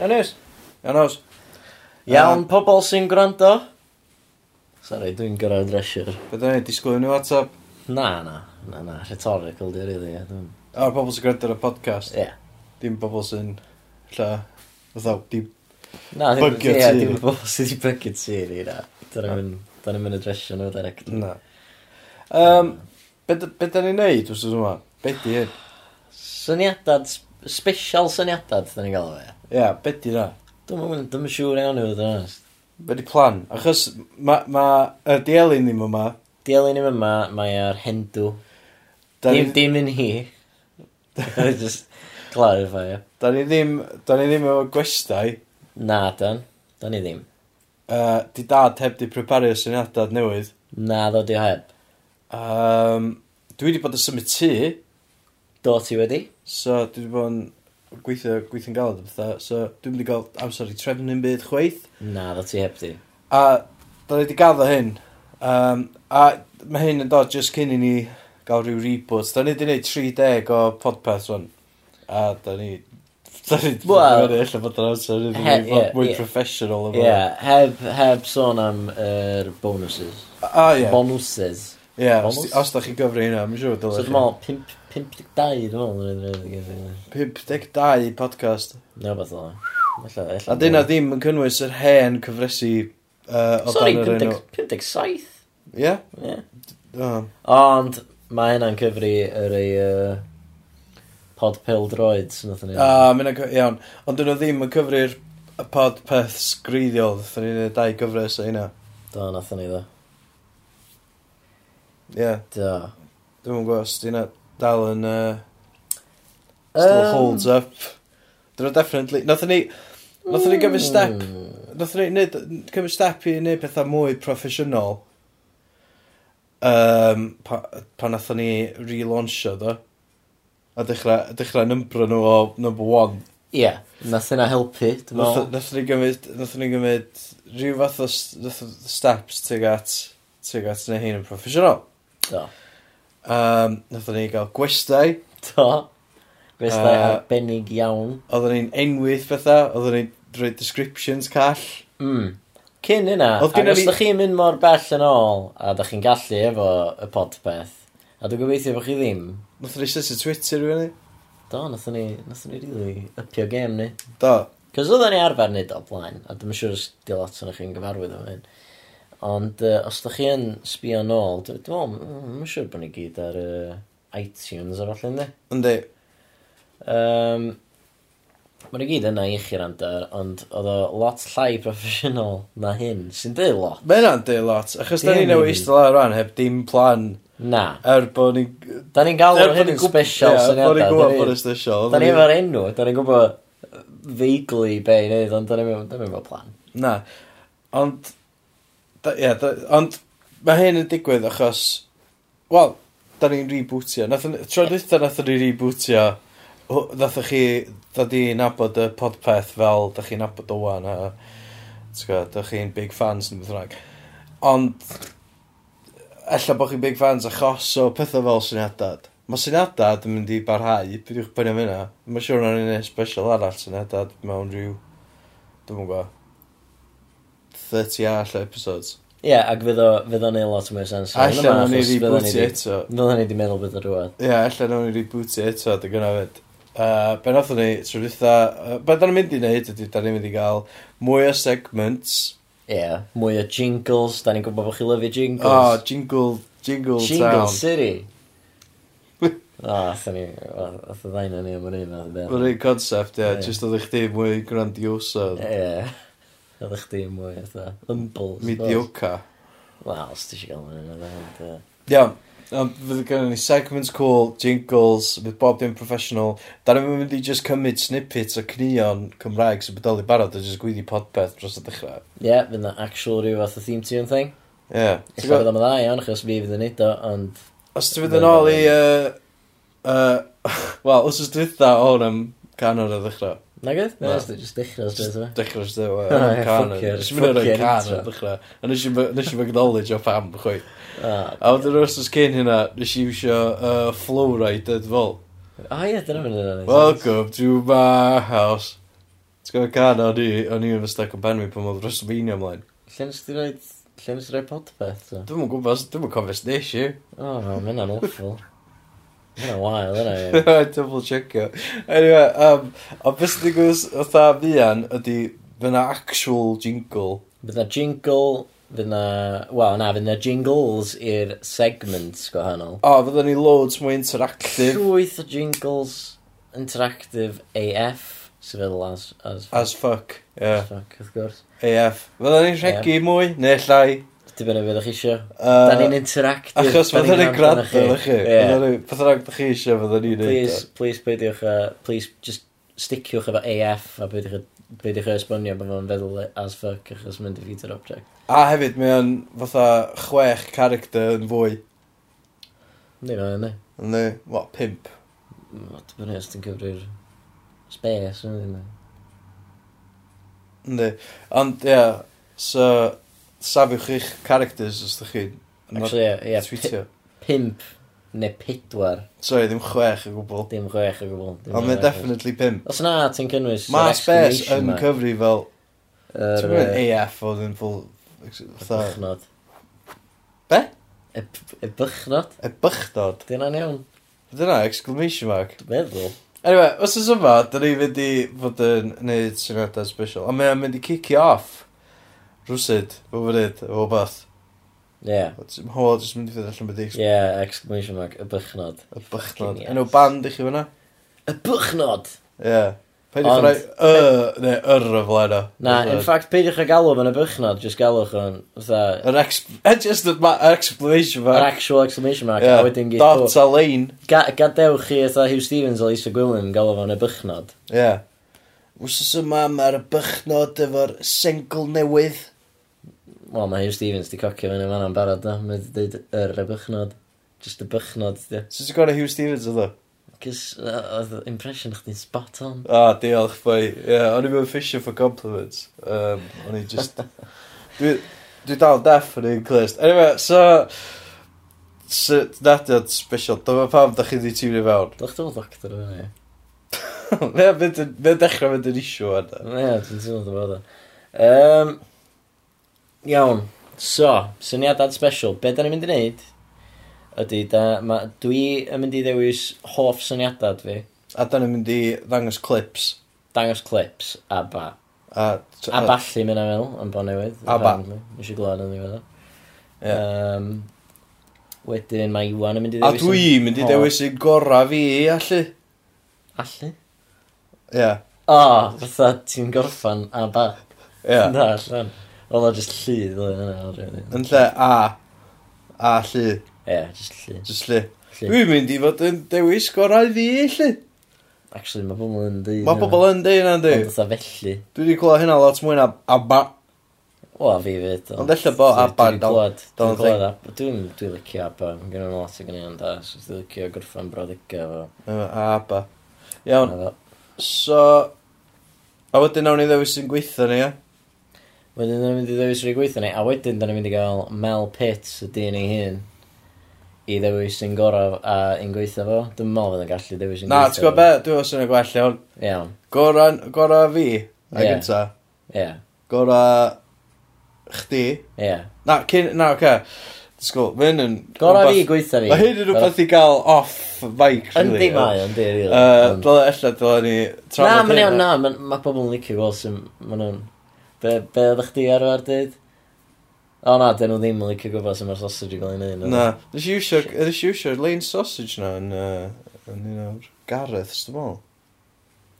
Iawn news. Iawn os. Iawn, pobl sy'n gwrando. Sorry, dwi'n gorau adresio'r... Beth da ni, disgwyl i ni WhatsApp. Na, na, na, na, rhetorical di rydw i. A'r pobl sy'n gwrando ar y podcast. Ie. Dim pobl sy'n... Lla, fatha, di... Na, dim, bygio ti. Ie, dim pobl sy'n di bygio ti, ni, na. Dyna ni'n mynd y dresio nhw direct. Na. Um, be da ni'n neud, wrth yma? Be di hyn? Syniadad special syniadad, dyn ni'n gael fe. Ie, yeah, beth di na? Dwi'n siŵr iawn i fod yn honest. Be di plan? Achos mae ma, y dielyn ddim yma. Dielyn ddim yma, mae ar hendw. Da dim, dim yn hi. Just clarify, ie. Da ni ddim, da ni ddim efo gwestai. Na, dan. Da ni ddim. Uh, di dad heb di prepario syniadad newydd. Na, ddod i heb. Um, dwi wedi bod yn symud tŷ. Do ti wedi? So, dwi wedi bod yn gweithio, gweithio'n galed o bethau, so dwi'n wedi i gael amser i trefnu yn byd chweith. Na, do ti heb di. A, da ni wedi gaddo hyn. Um, a mae hyn yn dod just cyn i ni gael rhyw reboot. Da ni wedi gwneud 30 o podpeth rwan. A da ni... Da ni wedi gwneud allan bod yn amser i ni fod mwy professional. Ie, yeah, heb, heb sôn am er bonuses. Ah, ie. Yeah. Bonuses. Ie, yeah, os da chi'n gyfri hynna, mae'n siŵr dylech. So dwi'n meddwl 52, dwi'n meddwl, 52 podcast. No, beth o'n. A dyna ddim yn cynnwys yr hen cyfresu uh, o Sorry, dan yr enw. 57? Ie? Ie. Ond mae hynna'n cyfri yr ei uh, pod pill droids. Ah, mae'n iawn. Ond dyn nhw ddim yn cyfri'r pod peth sgriddiol. Dyn ni'n dau gyfres o hynna. Do, nath ni ddo. Ie. Do. Dwi'n gwybod, dwi'n Dal yn... Uh, still um, holds up. Dyna definitely... Nathon ni... Nathon ni gyfyn step... Hmm. Nathon ni gyfyn step i wneud pethau mwy proffesiynol. Um, pa, pa nathon ni relaunchio do. A dechrau, dechrau nymbro nhw o number one. Ie, yeah, nath yna helpu, dwi'n meddwl. Nath ni gymryd, nath ni gymryd rhyw fath o steps tuag at, tuag at neu hyn yn proffesiynol. Do. Um, Nothen ni gael gwestai. Do. Gwestai uh, arbennig iawn. Oedden ni'n enwydd bethau, oedden ni'n rhoi descriptions call. Mm. Cyn yna, ac ni... os da chi'n mynd mor bell yn ôl, a da chi'n gallu efo y podpeth, a dwi'n gobeithio bod chi ddim. Nothen ni sys y Twitter rhywun ni? Do, nothen ni, nothen ni really upio game ni. Do. Cos oedden ni arfer nid o blaen, a dwi'n siŵr os di lot o'n chi'n gyfarwydd o hyn. Ond uh, os da chi yn sbio nôl, dwi'n meddwl, mae'n siŵr bod ni gyd ar uh, iTunes ar falle, ynddi? Yndi. Um, Mae'n gyd yna i chi randar, ond oedd o lot llai proffesiynol na hyn, sy'n dweud lot. Mae yna'n dweud lot, achos da ni newid eistedd lawr rhan heb dim plan. Na. Er bod ni... Da ni'n galw er hyn yn special syniadau. Er bod ni'n gwybod bod yn special. Da ni efo'r enw, da ni'n gwybod feigli be i wneud, ond da ni'n meddwl plan. Na. Ond Da, yeah, da, ond mae hyn yn digwydd achos, wel, da ni'n rebootio. Tro dwytha nath ni rebootio, nath chi, da di nabod y podpeth fel da chi'n nabod o wan, a da chi'n big fans yn beth rhaeg. Ond, ella bod chi'n big fans achos o pethau fel syniadad. Mae syniadad yn mynd i barhau, bydwch bynnu hynna. Mae siŵr na'n un special arall syniadad mewn rhyw... Dwi'n mwyn gwybod. 30 all episodes. Ie, yeah, ac fydd o, fydd o'n ei lot o mwy sens. Alla nhw'n ei rebootio eto. Fydda ni wedi meddwl beth o rhywbeth. Ie, yeah, alla nhw'n ei rebootio eto, dy gynna fyd. Uh, ben oedden ni, trwy dda, uh, be da ni'n mynd i wneud ydy, da ni'n mynd i gael mwy o segments. Ie, yeah, mwy o jingles, da ni'n gwybod bod chi lyfu jingles. Oh, jingle, jingle, jingle town. Jingle City. O, atho ni, atho ddain o'n i am yr un fath o beth. Yr un concept, ie, yeah, yeah. jyst oedd eich di mwy grandiosa. Ie. Yeah. Oedd eich chdi mwy fatha, humble. Mediocre. Wel, os ti eisiau gael mynd yna. Iawn, ond fydd gen ni segments cool, jingles, fydd bob dim professional. Da ni'n mynd i just cymryd snippets o cnion Cymraeg sy'n bodoli barod a just gwyddi podpeth dros y dechrau. Ie, yeah, fydd na actual rhyw fath o theme tune thing. Ie. Yeah. Eich bod am y dda iawn, achos fi fydd yn neud o, ond... Os ti fydd yn ôl i... Uh, uh, Wel, os ys dwytha o'n am canol y ddechrau. Na gyd? Na, nes just dechrau straight away. Dechrau straight away. Oh, yeah, can. Nes i fynd o'r can yn dechrau. A nes i fy acknowledge o pam, chwi. A wedyn yr os cyn hynna, nes i wisio Flowride Dead Vol. O ie, dyna fynd yna. Welcome to my house. T'w gwybod can, o'n i, o'n i yn fysdach yn penwi pan oedd WrestleMania ymlaen. Lle nes ti roed, lle nes ti roed podpeth? Dwi'n gwybod, dwi'n cofio snes i. O, mae'n awful. Mae'n wael yna. Double checker. Anyway, um, o beth sydd wedi gwrs otha fian ydy fy na actual jingle. Fy jingle, fy na... Wel, na, fy na jingles i'r segments gwahanol. O, fydda ni loads mwy interactive. Llwyth o jingles interactive AF, sy'n feddwl as... As, as fuck, ie. yeah. As fuck, wrth gwrs. AF. Fydda ni'n rhegu mwy, neu llai dibynnu beth ydych chi eisiau. Uh, da ni'n interactive. Achos fydd hynny'n gwrando ydych chi. Fydd hynny'n ydych chi eisiau fydda ni'n neud. Please please peidiwch, uh, please just sticiwch efo AF a peidiwch peidiwch chi esbonio bod fo'n feddwl as fuck achos mae'n defeated object. A hefyd mae o'n fatha chwech character yn fwy. Ni no, ni. Ni, what, pimp? Wat, bwne os ti'n cyfri'r space yn yna. Ni, ond ie, yeah, so safiwch eich characters os ydych chi'n Actually, ie, ie, tweetio. Pimp neu pedwar. Sorry, ddim chwech o gwbl. Dim chwech o gwbl. Ond mae definitely pimp. Os na, ti'n cynnwys... Mae space yn cyfri fel... Er, ti'n mynd AF oedd yn full... Bychnod. Be? Y bychnod. Y bychnod. Dyna'n iawn. Dyna, exclamation mark. Dwi'n meddwl. Anyway, os ys yma, da ni fynd i fod yn neud syniadau special. Ond mae'n mynd i kick off rwsyd, fel fyrdd, o bath. Ie. Yeah. Ho, jyst mynd i ffyd allan beth eich. Ie, yeah, exclamation mark, y bychnod. Y bychnod. Enw band i chi fyna? Y bychnod! Ie. Yeah. Peidiwch rhoi y, neu yr y flaen o. Na, in fact, peidiwch a galw mewn y bychnod, jyst galwch o'n, fatha... Yr ex... just yr exclamation mark. Yr actual exclamation mark. Yeah. A wedyn gyd... Dot a lein. Gadewch chi, fatha Hugh Stevens o Lisa Gwilym, galw mewn y bychnod. Ie. Yeah. Wsos yma mae'r bychnod efo'r single newydd. Wel, mae Hugh Stevens di cocio fyny fan am barod, da. Mae wedi dweud yr y bychnod. Just y bychnod, di. Sut ti'n gwneud Hugh Stevens oedd o? Cys oedd uh, impression chdi'n spot on. O, ah, diolch, boi. Ie, yeah, o'n i mewn fishing for compliments. Um, o'n i just... dwi, dwi dal deff yn un clist. Anyway, so... So, nad yw'n special. Dyma pam da chi wedi tiwni fewn. Dwi'n doctor o'n i. Mae o'n dechrau fynd yn isio ar da. Ie, dwi'n teimlo ddim bod o. Um, iawn, so, syniadad special. Be da ni'n mynd i wneud ydy, da, ma, dwi yn mynd i ddewis hoff syniadad fi. A da ni'n mynd i ddangos clips. Dangos clips, a ba. A, a balli mynd am il, yn bo newydd. A ba. Nes i glod yn ddiwedd o. Um, wedyn mae Iwan yn mynd i ddewis... A dwi'n mynd i ddewis i gorau fi, allu. Allu? Ie. O, fatha ti'n gorffan a ba. Ie. Yeah. Na, allan. Oedd o just llu ddweud yna. Really. Yn lle a. A llu. Ie, yeah, just llu. Just llu. Dwi'n mynd i fod yn dewis gorau fi llu. Actually, mae pobl yn dweud. Mae pobl yn dweud yna, dwi. Ond fatha felly. Dwi wedi clywed hynna lot mwy na a ba. O, fi fyd. Ond ella bo a ba. Dwi'n clywed. Dwi'n clywed. Dwi'n licio a ba. Mae gen i'n lot o gynnu i'n da. Dwi'n licio gorffan brawddegau fo. A ba. Iawn. So, a wedyn nawn ni ddewis sy'n gweithio ni, ia? Wedyn nawn ni i ddewis rhaid gweithio ni, a wedyn da ni'n mynd i gael Mel Pitts, y dyn ei hun, i ddewis sy'n gorau a un gweithio fo. Dwi'n meddwl fydd yn gallu ddewis sy'n Na, ti'n gwybod be? Dwi'n meddwl sy'n gwell iawn. Iawn. Gorau, gorau fi, a yeah. gynta. Ie. Yeah. Gorau chdi. Ie. Yeah. Na, cyn, na, oce. Okay. Disgwyl, mae hyn yn... Gorau fi gweitha ni. Mae hyn yn rhywbeth i gael off mic, really. Yndi mae, yndi, really. Dyle ella, dyle ni... Na, mae'n iawn, na, mae pobl yn licio gweld sy'n... Mae nhw'n... Be, be oedd chdi arfer dyd? O na, dyn nhw ddim yn licio gwybod sy'n mae'r sausage i gael ei wneud. Na, nes i wsio, nes i iwsio'r lein sausage na yn, uh, yn un o'r Gareth, sy'n mwl.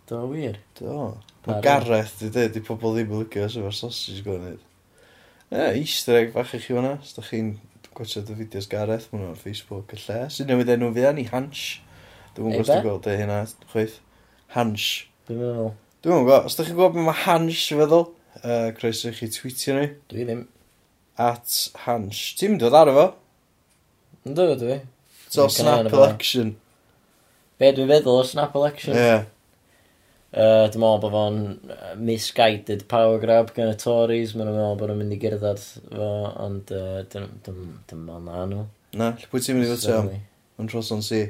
Do, wir? Do. Mae Gareth, di dweud, di pobl ddim yn licio sy'n mae'r sausage i gael ei wneud. Ie, easter egg fach i chi fanna, os da chi'n gwaethodd y fideos Gareth, maen nhw ar Facebook y lle. Sy'n newid enw fi ni Hans. Dwi'n gwybod os dwi'n gweld e hynna, chweith. Hans. Dwi'n meddwl. Dwi'n gwybod, os da chi'n gwybod beth mae Hans i feddwl, uh, croeso i chi tweetio ni. Dwi ddim. At Hans. Ti'n mynd dod ar efo? Ynddo dwi. So, snap election. Be dwi'n feddwl o snap election? Ie. Yeah. Uh, dwi'n meddwl bod fo'n misguided power grab gan y Tories. Mae'n meddwl bod nhw'n mynd i gyrdded fo, ond uh, dwi'n meddwl na nhw. Na, lle pwy ti'n mynd i fod am? Yn tros o'n si.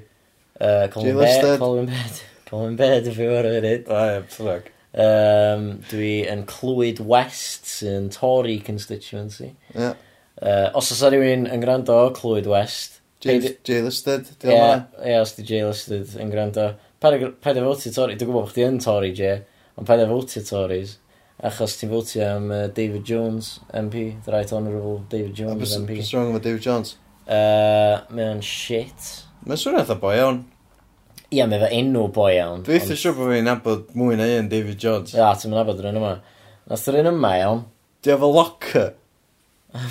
Colin Baird. Colin Baird. Colin Baird y fyw ar y funud. A, ie, ffrag. Um, dwi yn clwyd West sy'n Tory constituency. Yeah. Uh, os oes rhywun yn gwrando, clwyd West. Jay Listed, Ie, os di Jay Listed yn gwrando paid a fotio Tory, dwi'n gwybod bod chdi yn Tory, Jay, ond paid a fotio Tories, achos ti'n fotio am uh, David Jones, MP, the right honourable David Jones, MP. Bys wrong with David Jones? Uh, mae o'n shit. Mae'n swnio eitha boi iawn. Ia, mae fe enw boi iawn. Dwi eitha siwr bod fi'n nabod mwy na un David Jones. Ia, ti'n mynd nabod yr un yma. Nath yr un yma iawn. Di efo locker?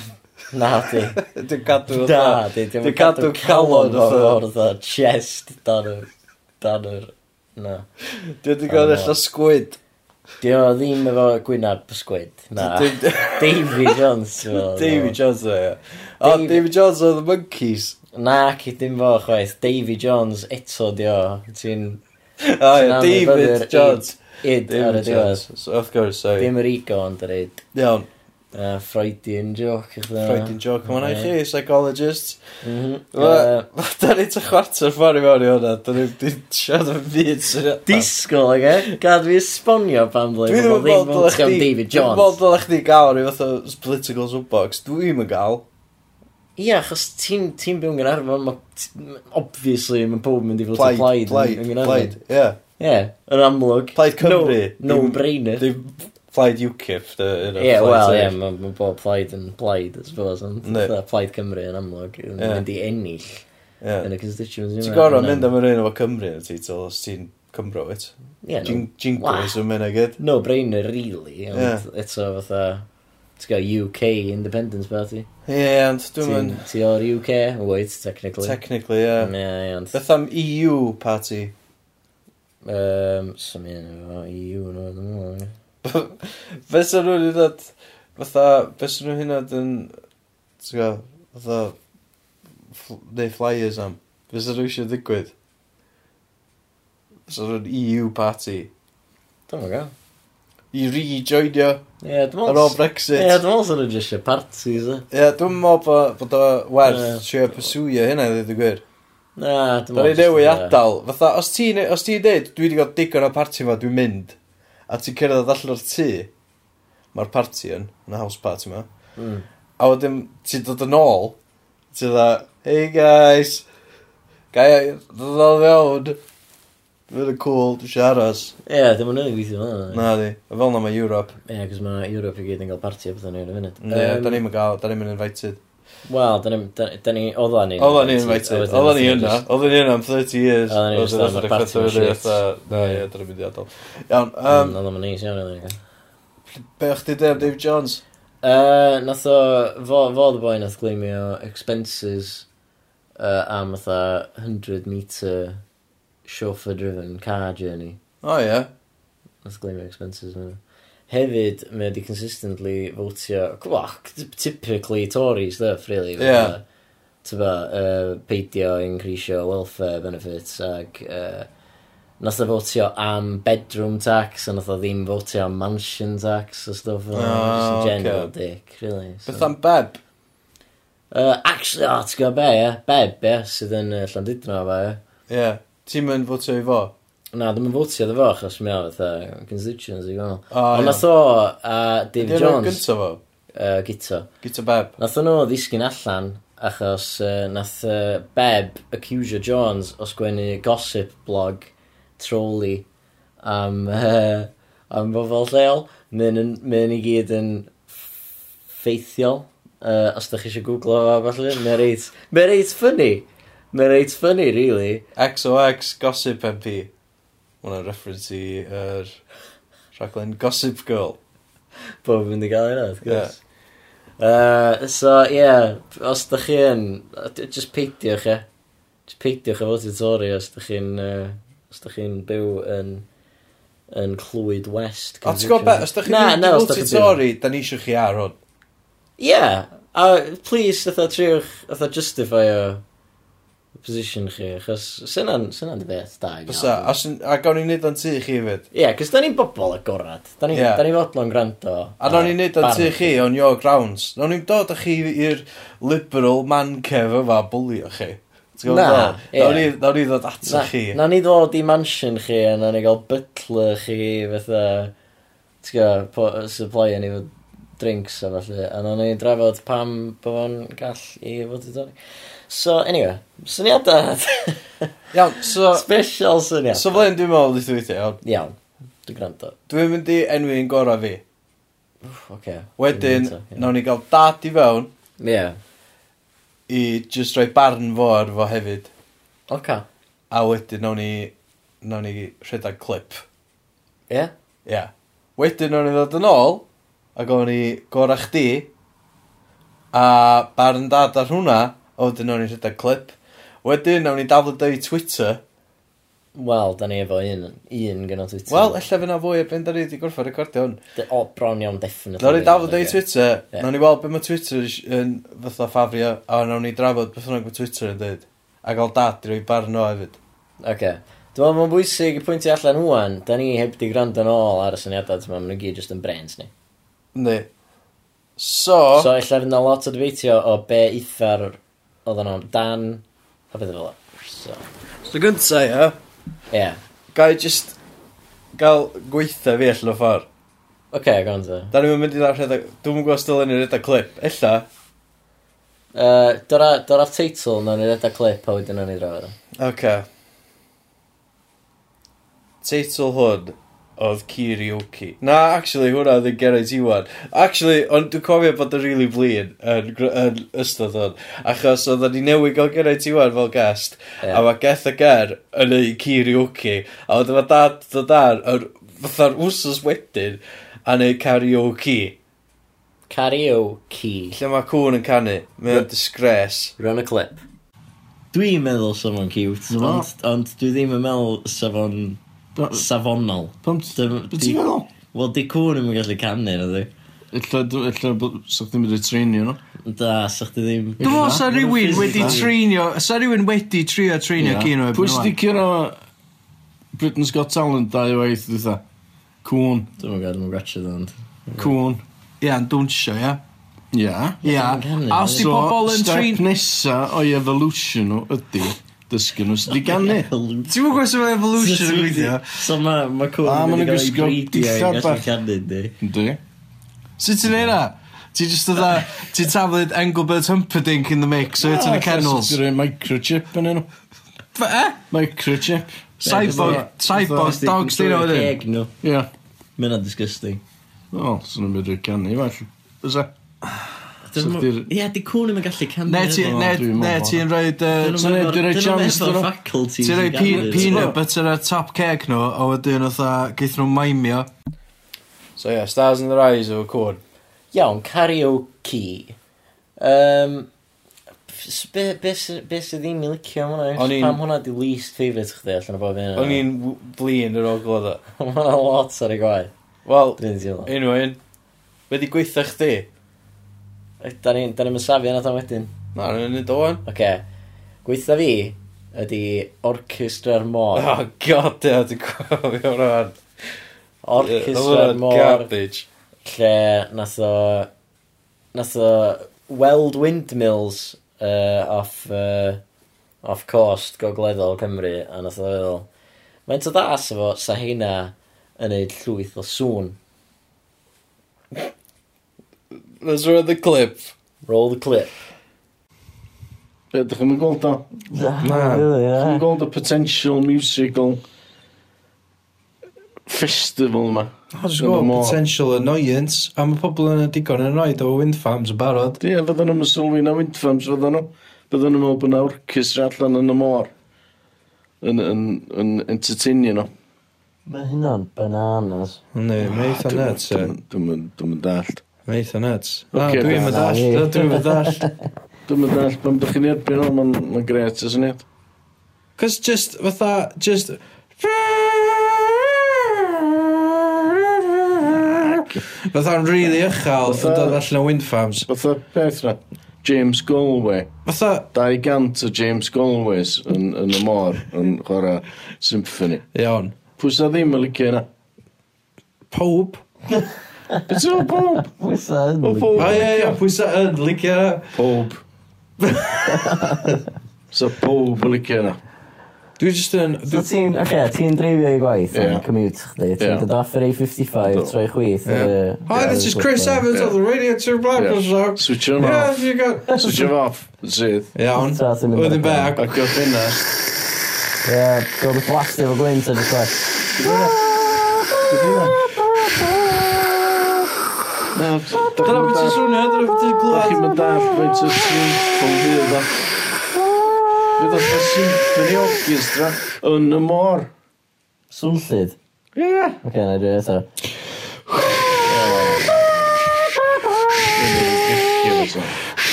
Na, di. Dwi'n cadw... Na, di. Dwi'n cadw calon o'r chest dan dan yr... Na. Dwi wedi gael allan sgwyd. Dwi o ddim efo gwynab sgwyd. Na. Davy Jones. Davy Jones o, ie. O, David Jones o The Monkeys. Na, ci dim fo chwaith. Davy Jones eto di o. Ti'n... O, ia, David Jones. Id ar y diwedd. Of course, sorry. Dim yr ego ond yr id. Iawn. Uh, Freudian joke. Freudian joke. mae'n hwnna i chi, psychologist. Mhm. Da ni ta chwarter ffordd i mewn i hwnna. Da ni wedi siarad am byd syniadau. Disgol, ag e? Gad fi esbonio pan ble. Dwi ddim yn bod am David Jones. Dwi'n bod o'n chdi gael rhyw fath o political soapbox. Dwi'n yn gael. Ie, achos ti'n ti byw'n Gynarfon, obviously mae pob yn mynd i fod yn plaid yn Gynarfon. Plaid, ie. Ie, yn amlwg. Plaid Cymru. No, no brainer plaid UKIP. dy- you know, Ie, wel, ie, mae ma bob plaid yn plaid, I suppose, ond plaid Cymru yn amlwg, yn mynd i ennill yn y constituents. Ti'n gorau mynd am yr un efo Cymru yn y teitl, os ti'n Cymro, it. Yeah, Jingles yn mynd agyd. No brainer, really, ond yeah. eto fatha, ti'n gael UK Independence Party. Ie, yeah, ond dwi'n mynd... Ti o'r UK, wait, technically. Technically, ie. Yeah. Yeah, ond... Beth am EU Party? Um, Sym i'n efo EU, no, ddim yn Fysa nhw'n hyn oed... Fatha, fysa nhw'n hyn oed yn... T'w go, fatha... ff- Neu flyers am. Fysa nhw eisiau ddigwydd. Fysa nhw'n EU party. Dwi'n meddwl. I rejoinio Ie, dwi'n ar ôl meddwl... Brexit. Ie, dwi'n meddwl sy'n nhw'n jyst parties, e. dwi'n meddwl bod bod o Ie. werth trio pursuio hynna i ddweud y gwir. Na, dwi'n meddwl... Da ni jyst, newy ie. adal. Fatha, os ti'n os ti deud, dwi wedi gael digon o parti fo, dwi'n mynd a ti'n cerdded allan o'r tŷ, mae'r party yn, yn y house party yma. Mm. A wedyn, ti'n dod yn ôl, ti'n dda, hey guys, gai ddod o fewn. Fydd yn cool, dwi eisiau aros. Ie, yeah, dim ond yn gweithio fel yna. Na, di. A fel yna mae Europe. Ie, yeah, cos mae Europe i gyd yn cael party a bethau yn y funud. Ie, da ni'n gael, da ni'n invited. Wel, da ni... Oeddan ni... Oeddan ni invited. oedden ni yna. oedden ni yna am 30 years. Oedden ni yna am y party of 30 years. Na, ie, dyna mynd i adol. Iawn. Um, hmm, Oeddan ni'n neis iawn. Be o'ch di deb, Dave Jones? Uh, nath o... Fo, fo y boi nath gleimio expenses uh, am fatha 100 metre chauffeur-driven car journey. O, ie. Nath gleimio expenses yna hefyd, mae wedi consistently votio, well, typically Tory stuff, really. Yeah. Tyfa, uh, peidio increasio welfare benefits ag... Uh, Nath o votio am bedroom tax, a nath o ddim votio am mansion tax a stuff fel oh, Just in oh, general okay. dick, really. So. Beth am beb? Uh, actually, o, oh, ti'n gwybod be, ie? Beb, ie, sydd yn uh, Llandudno, fe, ie? Ie. Ti'n mynd fotio i fo? Na, ddim yn fwtio ddo fo, achos mi o fatha constituents i gwnnw. O, Ond nath o a David Jones. Gynta fo? Uh, Gita. Gita Beb. Nath o'n o ddisgyn allan, achos uh, nath uh, Beb accusio Jones o sgwennu gossip blog troli am, uh, am bobl lleol. Mae'n i gyd yn ffeithiol. Uh, os da chi eisiau googlo fo, falle, mae'n reit, mae'n reit ffynnu. Mae'n reit ffynnu, really. XOX Gossip MP. Mae reference i yr rhaglen Gossip Girl. Bob yn mynd i gael ei wneud, gwrs. Uh, so, ie, yeah, os da chi yn, just peidiwch e. Just peidiwch e fod i Tori os da chi'n, uh, os da chi'n byw yn, yn clwyd west. O, ti'n gwybod beth, os da chi'n mynd i fod i Tori, da ni eisiau chi ar hwn. Ie, yeah. a please, ydw triwch, ydw justify o position chi, achos syna'n syna beth da i Bysa, gael. os, yn- a gawn ni'n neud o'n tu chi fyd. Ie, yeah, cos da ni'n bobl agorad. Da ni'n Ie. yeah. ni fodlon gwrando. A nawn ni'n neud o'n tu chi on your grounds. Nawn ni'n dod â chi i'r liberal man cef yma bwlio chi. Ti'n gwbod Na, be ie. Nawn ni- nawn ni ddod Na, chi. na ni ddod i mansion chi, a na ni gael butler chi, fatha, ti'n gael, po- supply ni fod drinks a falle, a na ni drafod pam bod fo'n gall i fod i dorri. So, anyway, syniadau. Iawn, so... Special syniad. So, fel un dwi'n meddwl, dwi'n dweud, iawn. Iawn, dwi'n gwrando. Dwi'n mynd i enwi'n gorau fi. Oce. Okay. Wedyn, nawn ni gael dad i fewn. Ie. Yeah. I just rhoi barn fo ar fo hefyd. Oce. A wedyn, nawn ni, nawn ni rhedeg clip. Ie? Yeah? Ie. Yeah. Wedyn, nawn ni ddod yn ôl, a gawn ni gorau chdi, a barn dad ar hwnna, O, dyn nhw'n i rhedeg clip. Wedyn, nawn ni dafod i Twitter. Wel, da ni efo un, un gen Twitter. Wel, ella fyna fwy erbyn da ni wedi gorffa recordio hwn. De- O, bron iawn, definitely. Nawn ni dafod i Twitter. Ie. Nawn ni weld beth mae Twitter is- yn fatha ffafrio, a nawn ni drafod beth bynnag mae Twitter yn dweud. A gael dad i roi barn o hefyd. Oce. Dwi'n meddwl mae'n bwysig i pwyntio allan hwan, da ni heb di gwrando yn ôl ar y syniadau yma, maen nhw gyd just yn brains ni. Yndi. So, So, illa fydd na lot o dweithio o be eitha'r oedd nhw'n dan, a beth fel o. So, So gynta, ia, ie. Yeah. gai just gael gweitha fi allan o ffordd. Oce, go on. Da ni'n mynd i ddau rhedeg... Dwi'n gwybod still yn i'r rhedeg clip. Ella. Uh, Dora dora teitl, na ni reda clip a wedyn nawn ni drafod. o. Oce. Teitl hwn oedd Kiriyuki. Na, actually, hwnna oedd yn Geraint Iwan. Actually, ond dwi'n cofio bod yn really flin yn, yn ystod hwn. Achos oedd ni newid gael Geraint Iwan fel guest. Yeah. A mae Geth a Ger yn ei Kiriyuki. A oedd yma dad dod ar, fatha'r wsos wedyn, a neud karaoke. Karaoke. Lle mae cwn yn canu, mae'n disgres. Run a clip. Dwi'n meddwl sef o'n cute, ond, ond dwi ddim yn meddwl sef o'n Safonol. Pam ti'n meddwl? Wel, di cwn yn gallu canu, na di. Illa, illa, sa'ch ddim wedi treinio nhw. Da, sa'ch ti ddim... Dwi'n meddwl sa rhywun wedi treinio, sa rhywun wedi trio treinio cyn o Pwy sydd cyn o Britain's Got Talent dau waith, dwi'n dda? Cwn. Dwi'n meddwl, dwi'n ratchet ond. Cwn. Ia, yn dwnsio, ia. Ia. Ia. A os di pobl yn trein... Step nesa o'i evolution nhw ydy dysgu nhw sydd wedi gannu. Ti'n mwyn gwestiwn mae evolution yn gweithio So ma, ma cwrdd ah, wedi cael ei breidio i gallu canu, di. Di. Sut ti'n neud na? Ti just dda, ti'n taflid Engelbert Humperdinck in the mix, so it's in the kennels. Ti'n rhoi microchip yn enw. Fe? Microchip. Cyborg, cyborg dogs dyn nhw wedyn. Ie. Mae'n disgusting. O, sy'n mynd i'r canu, falle. Fysa? Ie, di cwn ddim yn gallu canu. Ne, ti- ne, ne, ti'n rhoi... Ti'n rhoi dyn nhw jams... efo'r faculties Ti'n i rhoi ganu, peanut butter ar top cake nhw, a wedyn otha, geith nhw maimio. So yeah, Stars in the Rise efo cwn. Iawn, karaoke. Um, s- be, be, sy- be sydd ddim i licio am hwnna? O'n i'n- Pam hwnna di least favourite chdi allan o bob un? O'n i'n w- flin yr ôl glod o. Mae hwnna lot ar y gwaith. Wel, Dwi'n teimlo. un o un. Wedi chdi. Da ni'n ni mynd safio na tam wedyn. Na, rwy'n ni doan. Oce. Gweitha fi ydy Orchestra'r Môr. Oh, god, ia, dwi'n cofio rhan. Orchestra'r Môr. Garbage. Lle nath o... Nath o weld windmills uh, off, uh, off coast gogleddol Cymru a nath o feddwl mae'n to ddas efo sa heina yn neud llwyth o sŵn Let's roll the clip. Roll the clip. Be, ydych chi'n gweld o? Na. Chi'n gweld y potential musical festival yma. O, dwi'n gwybod potential annoyance, a mae pobl yn y digon yn annoyed o wind farms yn barod. Ie, fydden nhw'n sylwi na wind farms, fydden nhw. Fydden nhw'n meddwl bod na orchestra allan yn y môr yn, yn, yn entertainio nhw. Mae hynna'n bananas. Ne, mae ah, eitha nuts. Dwi'n mynd dallt. Mae eitha nuts. Na, Ocê, Dwi'n na, dall, na, dwi'n dall. Dwi'n mynd all, pan bych chi'n erbyn o, mae'n ma gret y syniad. Cos just, fatha, just... Fatha'n really uchel yn Fatha- dod allan o wind farms. Fatha peth na, James Galway. Fatha, 200 o James Galways yn, yn y môr yn chwarae symphony. iawn, Pwy sa ddim yn licio yna? pob. Beth yw'n bob? Pwysa yn. O bob. A ie, ie, pwysa yn, licio na. Pob. so pob licio yna. Dwi just yn... So ti'n, oce, ti'n dreifio i gwaith, yeah. commute chdi, ti'n dod off yr A55, troi chwith. Yeah. Hi, this is Chris Evans of the Radio 2 Blackers Rock. Switch him off. Yeah, got... Switch him off. Sydd. Iawn. Wedyn bag. Ac o'r ffinnas. Ie, gwrdd y plastig o gwynt a jyst like... Dwi'n Dyna beth ti'n swnio, dyna beth ti'n glwad. Chi'n mynd daf, mae'n ti'n swnio, ffwn fydd o. Fydd o'n symphony orchestra yn y môr. Swnllid? Ie. Oce, na i dweud eto.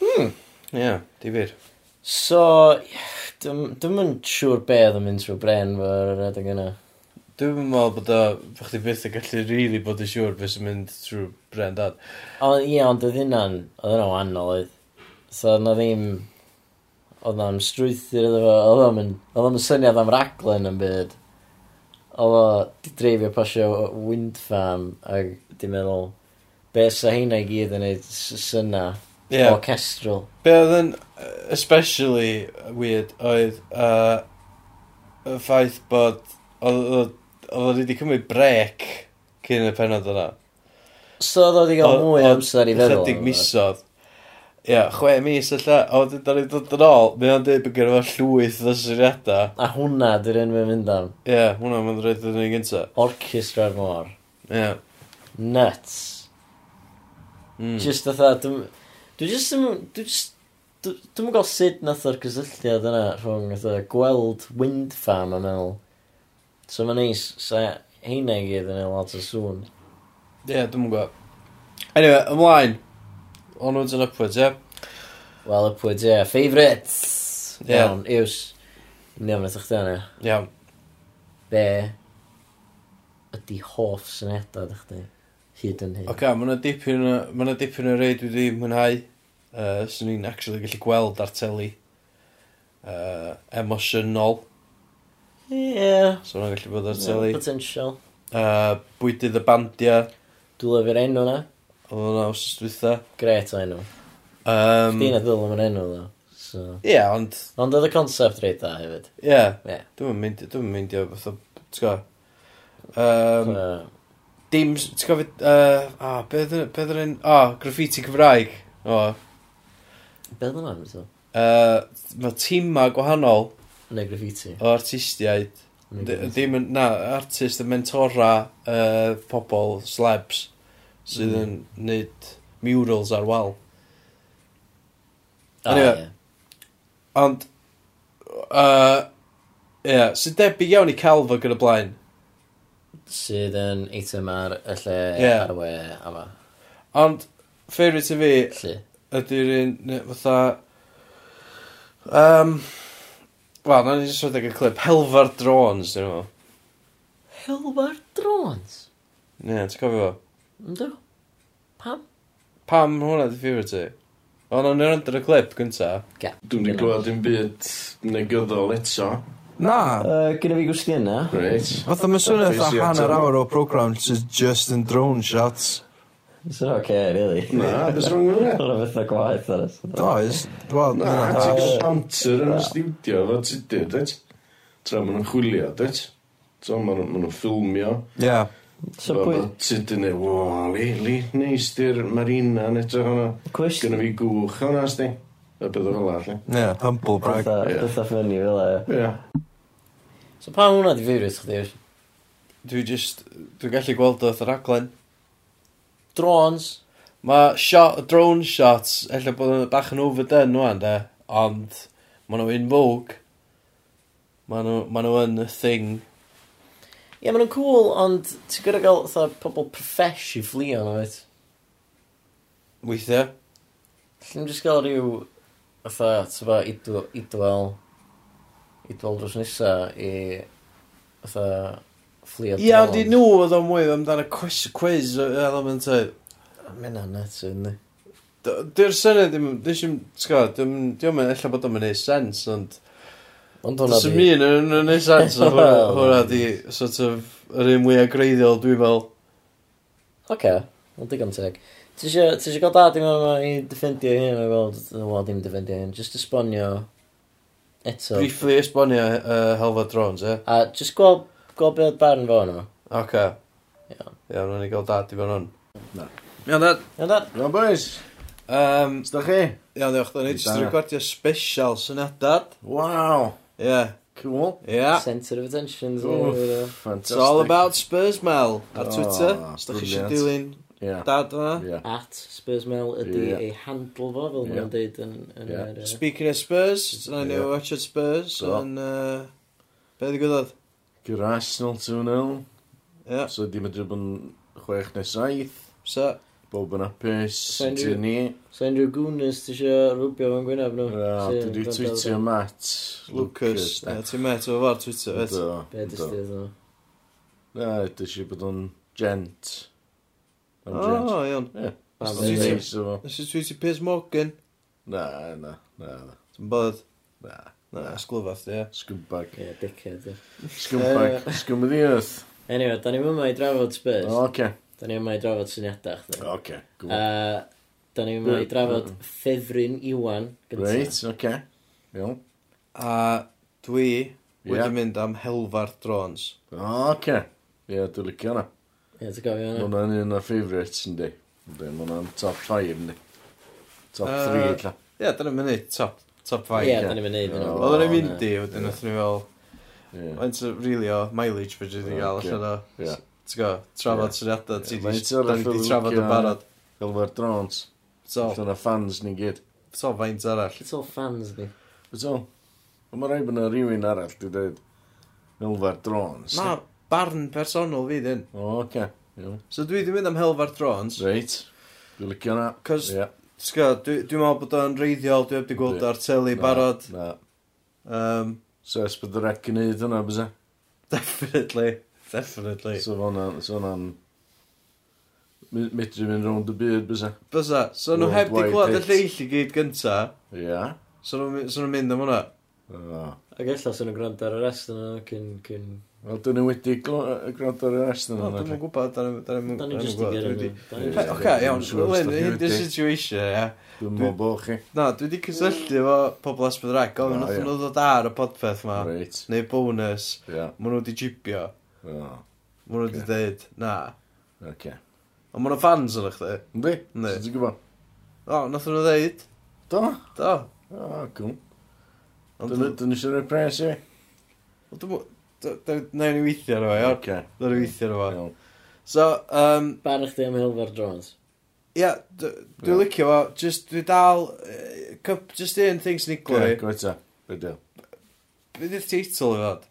Hmm, ie, difyr. So, dwi'n yn siŵr beth oedd yn mynd trwy bren fo'r adeg yna. Dwi'n meddwl bod o, bod chdi byth yn gallu rili really bod yn siŵr beth sy'n mynd trwy bren dad. O, ie, ond oedd hynna'n, oedd hynna'n wannol oedd. So, na ddim, oedd na'n strwythyr iddo fo, oedd hwnna'n, oedd o'n syniad am raglen yn byd. Oedd o, di dreifio pasio wind farm, ac di meddwl, be sa hynna i gyd yn neud syna, yeah. orchestral. Be oedd yn especially weird oedd uh, y ffaith bod, oedd oedd wedi cymryd brec cyn y penod yna. So oedd wedi cael mwy o amser i feddwl. Chydig misodd. Ie, yeah, chwe mis alla, a wedyn da ni dod yn ôl, mae o'n dweud bod gen fo llwyth o syniadau. A hwnna, dy'r un mae'n mynd am. Ie, yeah, hwnna mae'n rhaid yn ei gynta. Orchestra'r môr. Ie. Yeah. Nuts. Mm. Just atha, dwi'n... Dwi'n just... Dwi'n just... Dwi'n dwi gael sut nath o'r cysylltiad yna rhwng gweld wind farm am meddwl So mae'n neis, sa heina i gyd yn ei lot o sŵn. Ie, yeah, dwi'n gwybod. Anyway, ymlaen. Onwards and upwards, ie? Yeah? Well, upwards, ie. Yeah. Favourites! Yeah. Iawn, iws. Ni Iawn, ydych chi yna? Iawn. Be ydy hoff syniadau ydych chi? Hyd yn hyn. Oce, okay, yna dipyn, ma dipyn o rei dwi wedi mwynhau. Uh, Swn i'n actually gallu gweld ar teli. Uh, emosiynol. Ie. So hwnna'n gallu bod ar teli. Potential. Uh, bwydydd y bandia. Dwi'n lyfio'r enw na. Oedd hwnna os ystwytha. Gret o enw. Um, Chdi na ddwl am yr enw ddo. So. Ie, yeah, ond... Ond oedd y concept reit da hefyd. Ie. Yeah. Yeah. Dwi'n mynd, dwi'n mynd i o beth o... Um, uh, dim... T'go fe... Uh, ah, beth oedd yn... Ah, graffiti Cymraeg. O. Beth oedd Uh Mae tima gwahanol Neu graffiti. O artistiaid. D- Ddim yn, na, artist mm. yn mentora uh, pobl, slebs, sydd yn mm. neud murals ar wal. O, Anyway. ie. Ond, uh, yeah, sy'n debyg iawn i Calvo gyda blaen. Sydd yn eitem ar y lle Ie. ar y we yma. Ond, ffeirio ti fi Lly. ydy'r un, ne- fatha, um, Wel, na ni jyst rhedeg y clip. Helfa'r drones, dyn nhw. Helfa'r drones? Ie, yeah, ti'n cofio fo? Ynddo. Pam? Pam hwnna di ffifr ti? O, na ni'n rhaid y clip gynta. Ga. Dwi'n ni gweld dim byd negyddol eto. Na. Uh, Gyda fi gwestiwn na. Reit. Fatha mae swnio fatha hanner awr o program sydd just yn drone shots. Sa fo'n okay, really? Na, beth rong efo hwnna? Hwnna o gwaith ar ysbryd. Oes. Wel, na, ti'n cael banter yn y studio fo tudur, dweud? Tra maen nhw'n chwilio, dweud? So, maen nhw'n ffilmio. Ie. So pwy... Tudur neu, wow, li, li, neis di'r marina yn edrych hwnna. Cwys? Gynna fi gwch hwnna, sti. Y bydd o fel allu. Ie, humble brag. Bytha ffynnu fel e. Ie. So pa hwnna di fyrwyd chdi? Dwi just, dwi'n gallu gweld oedd y raglen drones. Mae shot, drone shots, ella bod yn bach yn overdone nhw'n de, ond maen nhw in vogue. Maen nhw, maen nhw yn y thing. Ie, yeah, maen nhw'n cool, ond ti'n gyda gael tha, pobl profesh i fflio nhw, et? Weithiau. Lly'n just gael rhyw, fatha, tyfa, idwel, idwel dros nesa i, fatha, fflio Ie, ond i nhw oedd o'n mwy amdano quiz, quiz element e. oedd. Mae hynna'n nuts yn di. Dwi'r syniad ddim, dwi'n siŵr, ti'n gwybod, dwi'n mynd, ella bod o'n mynd sens, ond... Ond hwnna di... Dwi'n mynd yn yn ei sens, ond hwnna di, sort of, yr un mwyaf greiddiol, dwi'n fel. Oce, ond digon teg. Ti eisiau gael dad i mewn i defendio hyn, a gweld, wel, dim defendio hyn, just esbonio eto. Briefly esbonio uh, Helfa Drones, e? Eh? A just gweld Gweld beth barn fo nhw. Oce. Iawn. Iawn, wnawn ni gael dad i fan hwn. Na. Iawn, dad. Iawn, dad. Iawn, boys. Um, Sda chi? Iawn, diolch. Da ni jyst recordio special syniadad. Wow. Ie. Yeah. Cool. Yeah. Centre of attention. Oof. It's all about Spurs Mel ar Twitter. Os da chi eisiau dilyn Yeah. Dad yna? Yeah. At Spurs Mel ydi yeah. ei handle fo, fel yeah. ma'n deud yn... yn yeah. er, Speaking of Spurs, yna yeah. watch at Spurs yn... Uh, be ddigwyddodd? Gyr Arsenal 2-0. Yeah. So di medru bod yn chwech neu saith. So. Bob yn apus, ti ni. So unrhyw gwnnus ti eisiau rwbio fan gwynaf nhw. No, dwi wedi twitio Matt. Lucas. Ti'n met o fawr twitio, bet? Do. Be dys ti ddyn nhw? Na, dwi eisiau bod o'n gent. O, iawn. Nes i twitio Piers Morgan? Na, na, na. Ti'n bod? Na. Na, sglwfath, ie. Scumbag. Ie, yeah, dickhead, ie. Scumbag. Scum of the earth. Anyway, da ni yma i drafod Spurs. O, oce. Da ni yma i drafod syniadau, chdi. O, oce. Okay, Da ni yma i drafod mm. ffefryn Iwan. Reit, oce. Okay. Iawn. A dwi yeah. wedi mynd am helfa'r drones. O, oce. Ie, dwi'n licio hwnna. Ie, ti'n gofio hwnna. Hwna'n un o'r favourites, yndi. Hwna'n top 5, yndi. Top 3, illa. Ie, da mynd i top top 5. Ie, da ni'n mynd i. Oedden ni'n mynd i, wedyn oedden ni fel... Mae'n rili o mileage fyddi wedi cael allan o. Ti'n go, trafod syniadau, ti wedi trafod yn barod. Fel mae'r drones. So. Dyna fans ni gyd. So, faint arall. It's all fans ni. So, mae rhaid bod yna rhywun arall, dwi'n dweud, milfa'r drones. Na, barn personol fi, dyn. O, oce. Okay. So, dwi wedi mynd am helfa'r drones. Reit. Dwi'n licio na. Cos yeah. Ti'n gwybod, dwi'n dwi meddwl bod o'n reiddiol, dwi wedi gweld ar teli barod. Na. Um, so es bod y rec yn neud hwnna, bysa? Definitely, definitely. So fo'na'n... So Medru mynd rownd y byd, bysa? Bysa. So nhw heb di gweld y lleill i gyd gynta. Ia. Yeah. So nhw'n mynd am hwnna. Ac ella sy'n nhw'n gwrando ar y rest yna cyn... cyn Wel, dyn nhw wedi gwrando ar yr Aston yna. Dwi'n nhw'n gwybod, dyn nhw'n gwybod. Oce, iawn, Lynn, hyn di'r situation, ie. Dwi'n mwyn bo chi. Na, dwi wedi cysylltu efo pobl Asbydrag, gofyn nath nhw ddod ar y podpeth ma, neu bonus, maen nhw wedi jibio. Maen nhw wedi dweud, na. Oce. Ond maen nhw fans yn eich di? Ynddi? Ynddi. Ti'n gwybod? O, nath nhw dweud. Do? Do. O, cwm. Dyn nhw eisiau rhoi pres i? Na ni weithio arno fo, iawn? Okay. Na ni weithio arno fo. So, um, Barach di am Hilfer Jones. Ia, dwi'n licio fo, just, dwi dal, uh, just un thing sy'n iglo fi. Gweta, be di? Be di'r teitl i fod?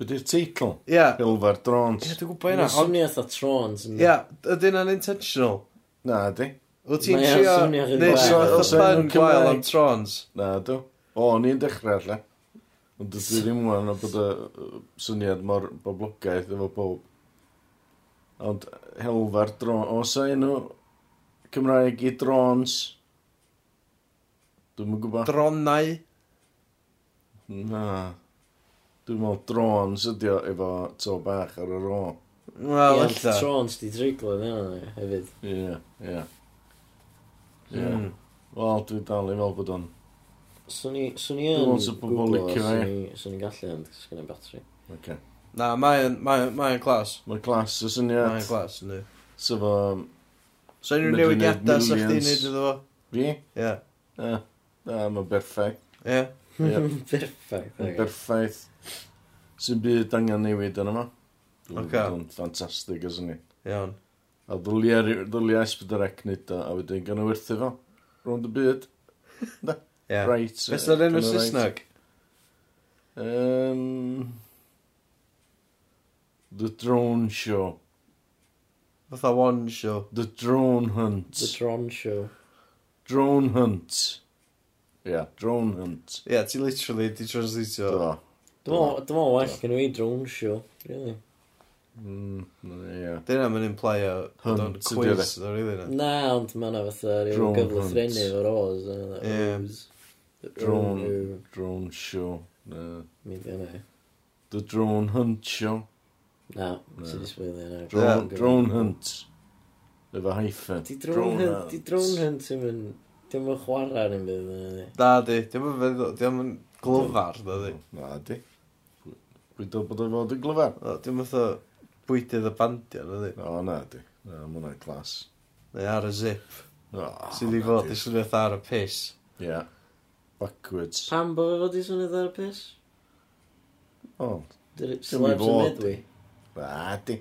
Be di'r teitl? Ia. Hilfer Jones. Ia, dwi'n gwybod yna. Mae'n swnio eitha Trons. Ia, ydy yna'n intentional? Na, ydy. Wyt ti'n trio... Neu swnio eitha pan gwael am Trons? Na, dw. O, ni'n dechrau, lle. Ond dwi ddim yn o bod y syniad mor boblogaeth efo bob. Ond helfa'r dron, os a enw Cymraeg i drons, dwi'n mynd gwybod. Dronau? Na. Dwi'n meddwl drons ydi o efo to bach ar y ro. Wel, illa. Trons di triglo yn yna hefyd. Ie, ie. Ie. Hmm. Wel, dwi'n dal i fel bod o'n... Swn i, swn i yn Dwi'n meddwl sa pobl gwglo licio fe. swn i- swn i'n gallu yn, cos i'n batri. Okay. Na, mae'n mae mae clas. Mae glas y Mae'n syniad. glas, ynddi. So fo... So unrhyw Medru neud newidiadau sa chdi'n millions. neud iddo fo? Fi? Ie. Na, na, mae'n berffaith. Ie. Ie. Perfect. Mae'n berffaith. Sy'n byd angen newid yn yma. Ocê. Dwi'n ffantastig y syniad. Iawn. A ddylia ry- ddylia S4C nid o, a wedyn gan o werthu fo. Rwnd y byd. Da. Yeah. Right. Beth oedd enw Saesneg? Um, the Drone Show. Fatha one show. The Drone Hunt. The Drone Show. Drone Hunt. Yeah, Drone Hunt. Yeah, ti literally, ti translatio. Do. Dwi'n meddwl well gen i Drone Show, really. Mm, yeah. Dyna mae'n implaio bod o'n quiz, ddo, really. Na, Na, ond mae'n fatha rhyw gyflwyth rhennu o'r oes. Ie. Drone, drone, show. Na. Mi di hwnna. The drone hunt show. Na, sy'n diswylio yna. Drone hunt. Efo hyphen. Di drone hunt, di drone hunt sy'n mynd... Dim yn chwarae ar bydd yna di. Da di, dim yn diolch yn glyfar da di. Na di. Pwy dod bod o'n fod yn glyfar? Dim yn fatha bwydydd y bandio da di. O na di, na mwna'n glas. Neu ar y zip. O, Sydd i fod i swnio ar y piss. Ie. Yeah. Backwards. Pam bod fod i swnio therapist? O, Did it Dwi'm i slabs yn fod. midwy? na di.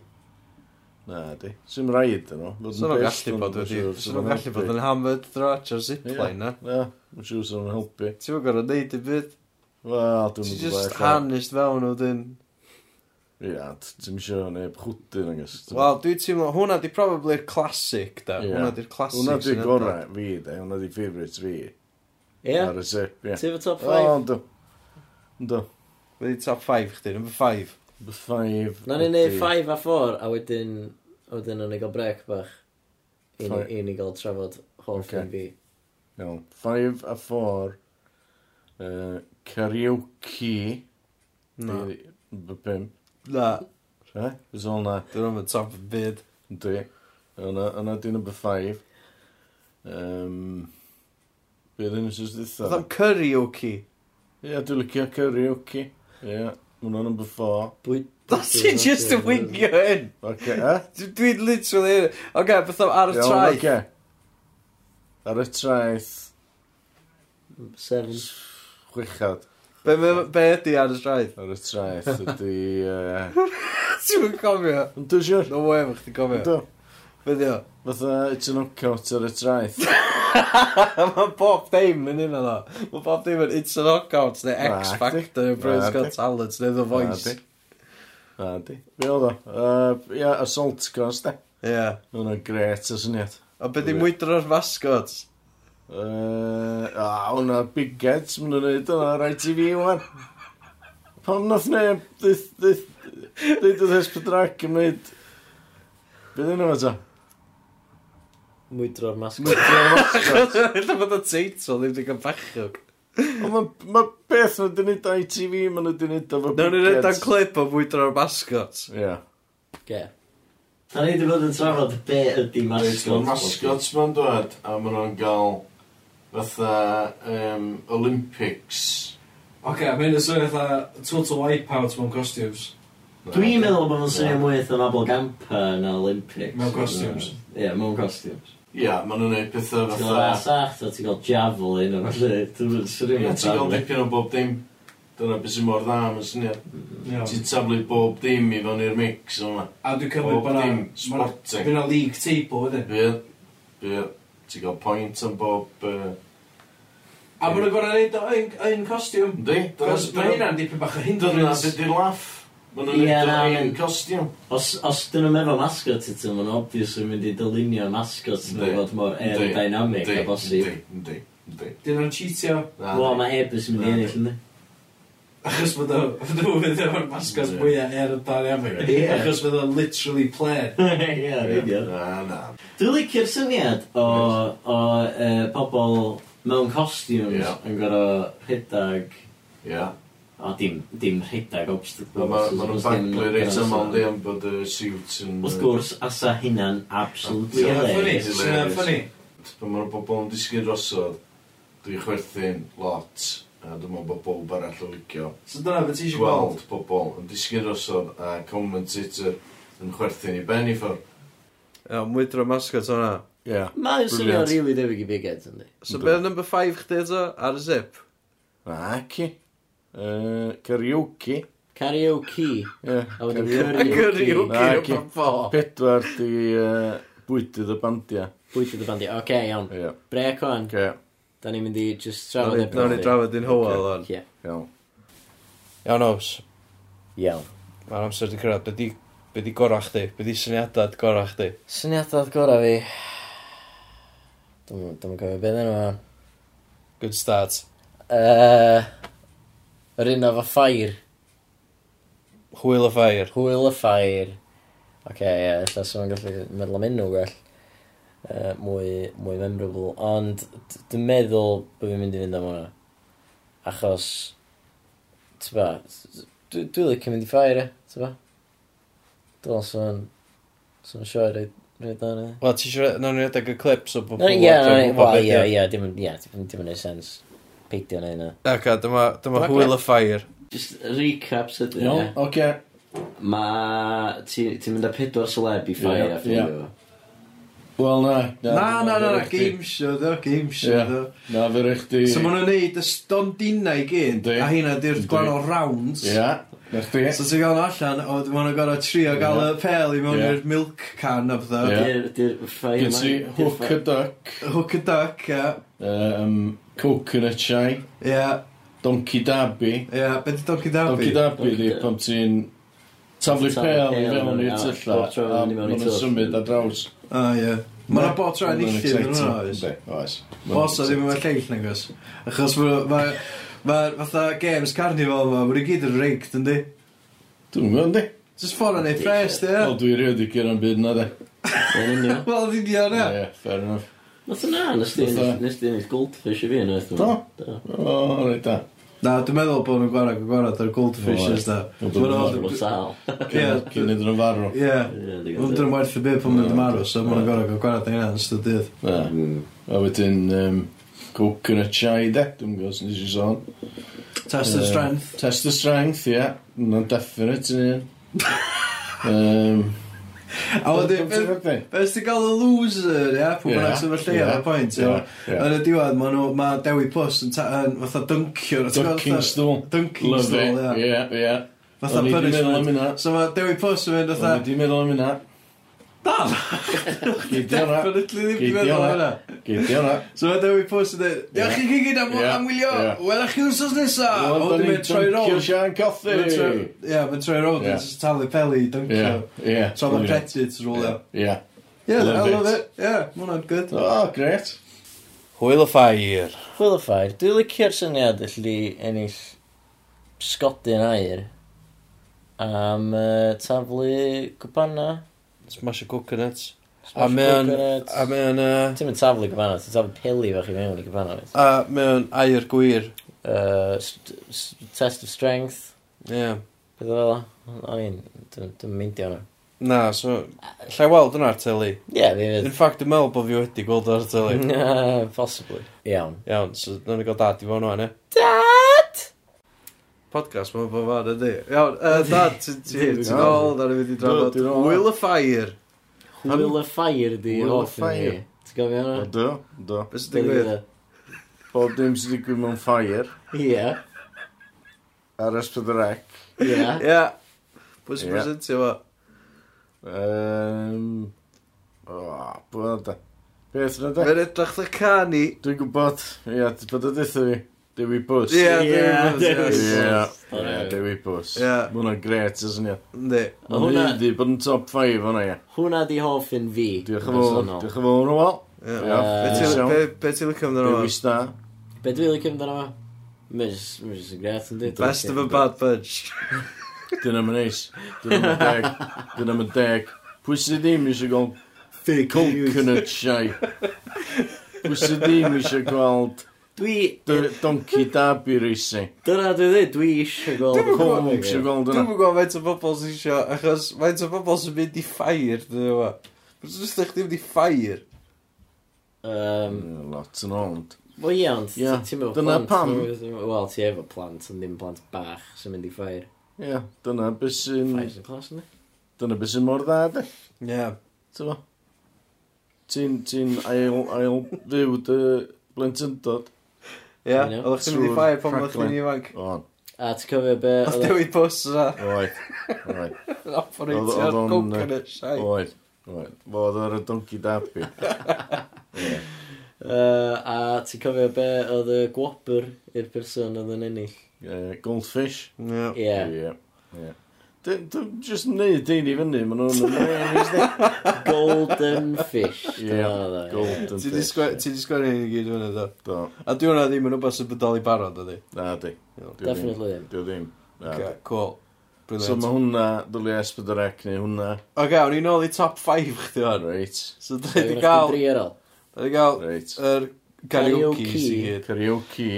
Na di. Sym rhaid yn o. Swn nhw'n gallu bod wedi... Swn nhw'n gallu bod yn hammered thro ar zipline eh? na. Na, mae'n siŵr sy'n nhw'n helpu. Ti'n fawr gorau neud i byd. Wel, dwi'n Ti'n dwi'n just gwybod. harnessed fewn o dyn. Ie, ti'n misio neb chwtyn yn gysg. Wel, dwi teimlo, hwnna di probably'r classic da. Ie. Hwnna di'r classic. Hwna sy'n di edrych. gorau fi, de. Hwna di favourites fi. Ie? Ar y zip, ie. Ti efo top 5? O, yndw. Yndw. Wedi top 5 chdi, number 5. Number 5. Na ni neud 5 a 4, a wedyn, wedyn o'n i gael brec bach. I ni gael trafod holl okay. fi. Iawn, 5 a 4. Uh, karaoke. Na. Number 5. Na. Re? Fes ôl na. Dwi'n o'n top y byd. Dwi. Yna, yna dwi'n number 5. Um, Bydd yn ysys ddiwetha. Oedd am karaoke. Ie, yeah, dwi'n licio karaoke. Ie, yeah, hwnna number four. Bwy... That's it, just yn wingio hyn. Oce, e? Dwi'n literally hyn. Oce, beth am ar y traeth. Oce. Ar y traeth. Seven. Chwichad. Be, be, be ydi ar y traeth? Ar y traeth ydi... Uh... Ti'n cofio? Dwi'n siwr. No way, mae chdi cofio. Dwi'n. Fyddi o? Fatha it's a knockout ar y traeth. Mae bob dim yn un o ddo. Mae bob dim yn it's a knockout neu X Na, Factor, Britain's Got Talent neu The Voice. Na, di. Be oedd o? Uh, Ia, assault cost, de. Ia. Hwna gret o syniad. A be di mwydro'r mascot? Uh, a hwnna big bigots, mwyn nhw'n neud hwnna ar fi wan. Pam nath neb, dweud oedd Hespedrac yn neud... Be dyn nhw eto? Mwydro'r mascot. Mwydro'r mascot. Ella bod y teitl ddim wedi cael bachog. Ond mae ma beth nhw'n dynnu da ITV, mae nhw'n dynnu da fo Nawr ni'n edrych clip o mwydro'r mascot. Ie. Yeah. Ge. A ni wedi bod yn trafod be ydi mascot. Mae mascot ma'n dod, a maen nhw'n gael fatha um, Olympics. Oce, okay, mae'n swnio fatha total wipeout mewn costumes. Dwi'n meddwl bod nhw'n swnio mwy eitha Mabel Gampa na Olympics. Mewn costumes. Ie, mewn costumes. Ia, maen nhw'n neud pethau fatha... Ti'n gael rasach, a ti'n gael javelin o'n lle. Ia, ti'n gael dipyn o bob dim. Dyna beth sy'n mor dda am y syniad. Ti'n tablu bob dim i fewn i'r mix yma. A dwi'n cymryd bod na... Sporting. Byna league table wedyn. Bydd. Bydd. Ti'n gael point am bob... Uh, a maen nhw'n gorau neud yn costiwm. Di. Cos mae hynna'n dipyn bach o hindrance. Dyna beth di'r laff. Maen nhw'n Ie, na, neud o'n mae'n- costiwm. Os, os dyn nhw'n meddwl mascot i ti, ma'n obvious yn mynd i dylunio mascot Yndi. nhw fod mor aerodynamic a bosib. Yndi, yndi, yndi. Dyn nhw'n cheatio. Na, Wel, yndi. mae Ebus yn mynd i ennill, ynddi? Achos bod o- bod nhw'n fydd efo'r mascot Ie. mwyaf aerodynamic. Ie. Achos bod o'n literally plain. Ie, Ie, Na, na. Dwi'n licio'r syniad o, o e, uh, pobl mewn costumes Ie. yn gorau rhedag Ie, O, dim, dim rhedag obstacle. Mae nhw'n baglu reit yma ond am bod y siwt yn... Wrth gwrs, asa hynna'n absolutely hilarious. Sy'n ffynnu, Pan mae'r bobl yn disgyn rosod, dwi'n chwerthu'n lot, a dwi'n meddwl bod bob arall o licio. So dyna beth eisiau gweld? Gweld bobl yn disgyn rosod a commentator yn chwerthu'n i ben i ffwrdd. Ia, mwydro mascot o'na. Ie. Mae'n yn swnio'n rili debyg i biget, ynddi. So beth number 5 chdi eto, ar y zip? Ac i. Uh, karaoke. Karaoke. Yeah, a wedyn karaoke. Karaoke o'r fo. Pedwar di uh, bwydydd y bandia. Bwytydd y bandia. Oce, okay, iawn. Yeah. Brec o'n. Okay. Da ni'n mynd i just trafod e'r Nawr ni trafod yn hwal o'n. Ie. Iawn. Iawn, os. Iawn. Mae'r amser di cyrraedd. Be di, be di gorau chdi? Be di syniadad gorau chdi? Syniadad gorau fi. Dwi'n cofio beth yna. Good start. Uh, Yr un efo ffair. Hwyl y ffair. Hwyl y ffair. Oce, okay, ie, yeah, ella sy'n gallu meddwl am enw gwell. Uh, mwy, mwy memorable. Ond dwi'n meddwl bod fi'n mynd i fynd am hwnna. Achos, ti'n ba, dwi'n dwi licio mynd i ffair, e, ti'n ba? Dwi'n sôn, sôn sioi reid Rhaid o'n e. Wel, ti eisiau, nawn ni edrych y clip, so bod... Ie, ie, ie, ie, dim yn, ie, dim yn neud sens. Peidio neu yna. Ac dyma, dyma Black Hwyl y Ffair. Just recap sydyn. Iawn, No, oce. Okay. Mae... Ti'n ti mynd â pedwar celeb i ffair yeah, a ffeindio yeah. Wel, na. Na, na, na, na, game show, do, game show, ddo. Na, fe rech di... So, maen nhw'n neud y stondina i gyd, a hynna di'r gwahanol rounds. Ia, na chdi. So, ti'n gael nhw allan, o, maen nhw'n gorau trio gael y pel i mewn i'r milk can o bydda. Di'r ffair... Gyd si, hook a duck. Hook a duck, ia. Um, Coconut Shy. Ie. Donkey Dabby. Ie, beth ydy Donkey Derby? Donkey Derby di Donkey- pan ti'n taflu Taflu pel i pel fewn i'r mewn, a tylla. bob tro A fynd i mewn maen i'r nhw'n symud ar draws. O, ie. Mae yna bod rhaid Oedd o'n yn exciting. oes. Yndi, Oes. Os o ddim yn fawr lleill nag oes. Achos mae... Mae fatha games carnival yma, mae'n gyd yn rigged, yndi? Dwi'n gwybod, yndi. Just ffordd yn ei ffres, di, Wel, ie? dwi rioed i gyda'n byd na, di. Yn union. Wel, di di o'n e? Ie, fair enough. Nath yna, nes di Fatha- ennill- nes di ennill goldfish i fi unwaith. Do? Do. O, reit da. Na, dwi'n meddwl bod nhw'n gwarad, gwarad, gwarag ar goldfishes da. Wel, dwi'n Ma'n meddwl- O'r sal. Ie, Cyn cyn iddyn nhw'n farw. Ie. Ie, digon dyn nhw'n werth y byd pan mae'n marw, so mae'n gorau gael gwarad yn hynna yn ystod dydd. Na. Mm. A wedyn, um, coconut chai de, dwi'n gwybod nes i sôn. Test of Yy, strength. Test of strength, ie. Yeah. Na'n definite yn un. um, A wedyn, beth ti'n gael y loser, ia? Pwy bynnag sy'n fy lleir ar y pwynt, ia? Yn y diwedd, mae nhw, mae Dewi Puss yn, yn fatha dyncio. Dunking stool. Dunking stool, ia. Ie, ie. Fatha punishment. So mae Dewi Puss yn mynd fatha... O'n i di meddwl am hynna. Dan! Geidio hwnna. Definitely ddim wedi meddwl hwnna. Geidio hwnna. So mae Dewi Pws yn dweud, diolch chi gyd am, yeah, am wylio, yeah. welach chi wrsos nesa. O, dwi'n mynd troi rownd. Dwi'n Sian Coffi. Ie, mae'n troi rownd, yn talu peli, dyncio. So mae'n pretit rôl. Ie. Ie, I love it. it. yeah, mae'n good. Oh, great. Hwyl y ffair. Hwyl y ffair. Dwi'n licio'r syniad allu ennill sgodyn air am uh, taflu gwpanna Smash a coconuts. A mae o'n... A mae o'n... Ti'n mynd taflu gyfanna, ti'n taflu pili fach i mewn i gyfanna. A mae o'n air gwir. Uh, test of strength. Ie. Yeah. o fel o? I dwi'n mynd i hwnna. Na, so... Lle weld yna ar teli? Ie, yeah, fi fydd. In fact, dwi'n meddwl bod fi wedi gweld ar teli. possibly. Iawn. Iawn, so dwi'n gael dad i fo'n o'n e. Dad! podcast mae'n bod fan ydy. Iawn, uh, dad, ti'n ôl, da ni'n mynd i drafod. Will of Fire. Will of Fire di hoff yn hi. Ti'n gofio hwnna? Do, do. Beth sy'n digwydd? Bob dim sy'n digwydd mewn ffair. Ie. Ar ysbryd y rec. Ie. Ie. Pwy sy'n presentio fo? Ehm... O, bwyd da. Beth yna da? Fe'n edrych dda cani. Dwi'n gwybod. Ie, bod o ddeitha fi. Dewi Bws. Ie, Dewi Bws. Ie, Dewi Bws. Ie. Hwna'n gret, ys ni. Ynddi. Ond hwnna... Di bod yn top 5 hwnna, ie. Hwnna di hoff yn fi. Diolch yn fawr. Diolch yn fawr, Noel. Be ti'n lycio amdano fo? Dewi Be dwi'n lycio amdano fo? Miss, jyst yn gret, yn dweud. Best of a bad bunch. Dyna mae'n neis. Dyna mae'n deg. Dyna mae'n deg. Pwy sydd ddim eisiau gweld... Coconut shy. Pwy sydd ddim eisiau gweld... Dwi... Donkey Derby Racing. Dyna dwi dweud, dwi eisiau gweld. Dwi'n gwybod Dwi'n gwybod Dwi'n gwybod faint o bobl sy'n eisiau, achos faint o bobl sy'n mynd i ffair, dwi'n gwybod. Mae'n jyst eich ddim i ffair. Um, lot yn ond. Wel ie, ond ti'n meddwl Dyna pam. Wel, ti efo plant, ond ddim plant bach sy'n mynd i ffair. Ie, dyna beth sy'n... Ffair sy'n clas yna. Dyna beth sy'n mor dda, de. Ie. Ti'n ail, ail fyw dy blentyndod. Ie, oedd chdi'n mynd i ffair pan oedd chdi'n ifanc. O'n. A ti'n cofio be... Oedd dewi bws yna. Oed, oed. Operatio'r coconut shai. Oed, oed. Fo oedd ar y donkey derby. A ti'n cofio be oedd y gwobr i'r person oedd yn ennill? Goldfish? Ie. Ie. Ie. Dwi'n just neud dyn i fyny, maen nhw'n Golden fish. Ie, golden Ti di fish. sgwennu hyn i gyd fyny, do? Do, A di hwnna ddim yn rhywbeth sy'n bodoli barod, ydi? na di. Dio ddim. Definitely ddim. Dio ddim. Na, di. Okay, cool. So Brilliant. mae hwnna, dylu esbyd yr ec neu hwnna. Ok, awn ni nôl i top 5 chdi hwn. Reit, So da ni di gael, Dri ar ôl. da ni gael reit. yr karaoke Karaoke. i gyd. Karaoke.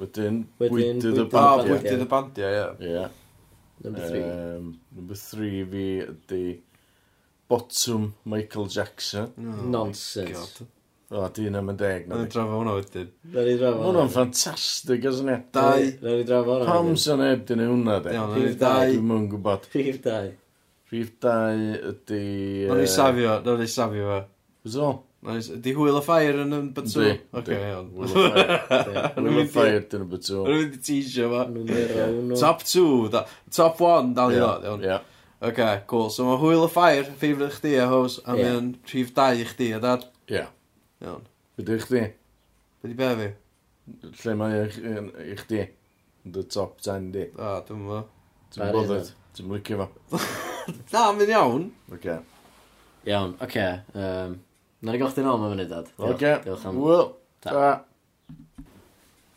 Wedyn, Wedyn, bwydydd y bwydydd y O, ah, bandiau. bwydydd y bandiau, ie. Ie. Number three. Um, number three fi ydy Bottom Michael Jackson. Oh, Nonsense. O, di yna mae'n deg. Na'n drafod hwnna wedyn. Na'n i drafod hwnna. Hwna'n ffantastig, os yna. Dau. Na'n i drafod hwnna. Pam sy'n eb dyn hwnna, de? Rhif dau. Dwi'n mwyn gwybod. Rhif dau. Rhif dau ydy... Na'n i safio, na'n i safio fe. Fes o? Nice. Di hwyl of ffair yn number 2? Di. Ok, iawn. Wheel of Fire di number 2. Rwy'n mynd i teisio fo. Top 2. Top 1 dal i ddod. Iawn. Oce, cool. So mae Wheel of Fire, ffeifryd chdi a hos, a yeah. mae'n rhif 2 i chdi, a dad? Ia. Iawn. Be di chdi? Be di be fi? Lle mae i chdi? The top 10 di. A, dwi'n mo. Dwi'n bothered. Dwi'n licio fo. Na, mynd iawn. Oce. Iawn, oce. Um, Na ni gael chdi'n ôl mewn munud, dad. Oce. Diolch am... Wel, ta.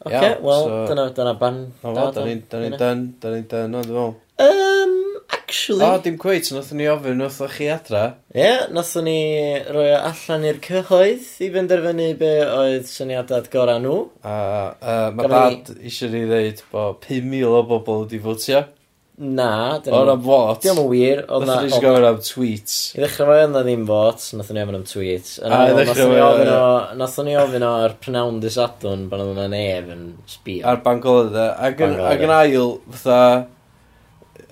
Oce, okay, wel, so... dyna, dyna ban. O, fo, da ni'n dyn, da ni'n dyn, dwi'n ddweud. Um, actually... O, dim cweith, nath ni ofyn, nath chi adra. Ie, yeah, nath ni roi allan i'r cyhoedd i benderfynu be oedd syniadad gorau nhw. A, uh, mae dad eisiau ni ddeud bod 5,000 o bobl wedi fwtio. Na, dyn Oedd nhw... am fot. Diolch yn wir. Oedd na... Nath ni'n gofyn am tweets. I ddechrau fo, na ddim fot, nath ni ofyn am tweets. A i ddechrau fo, Nath ni ofyn o'r prynawn disadwn pan oedd yna nef yn sbio. Ar Bangolod, ac yn ail, fatha...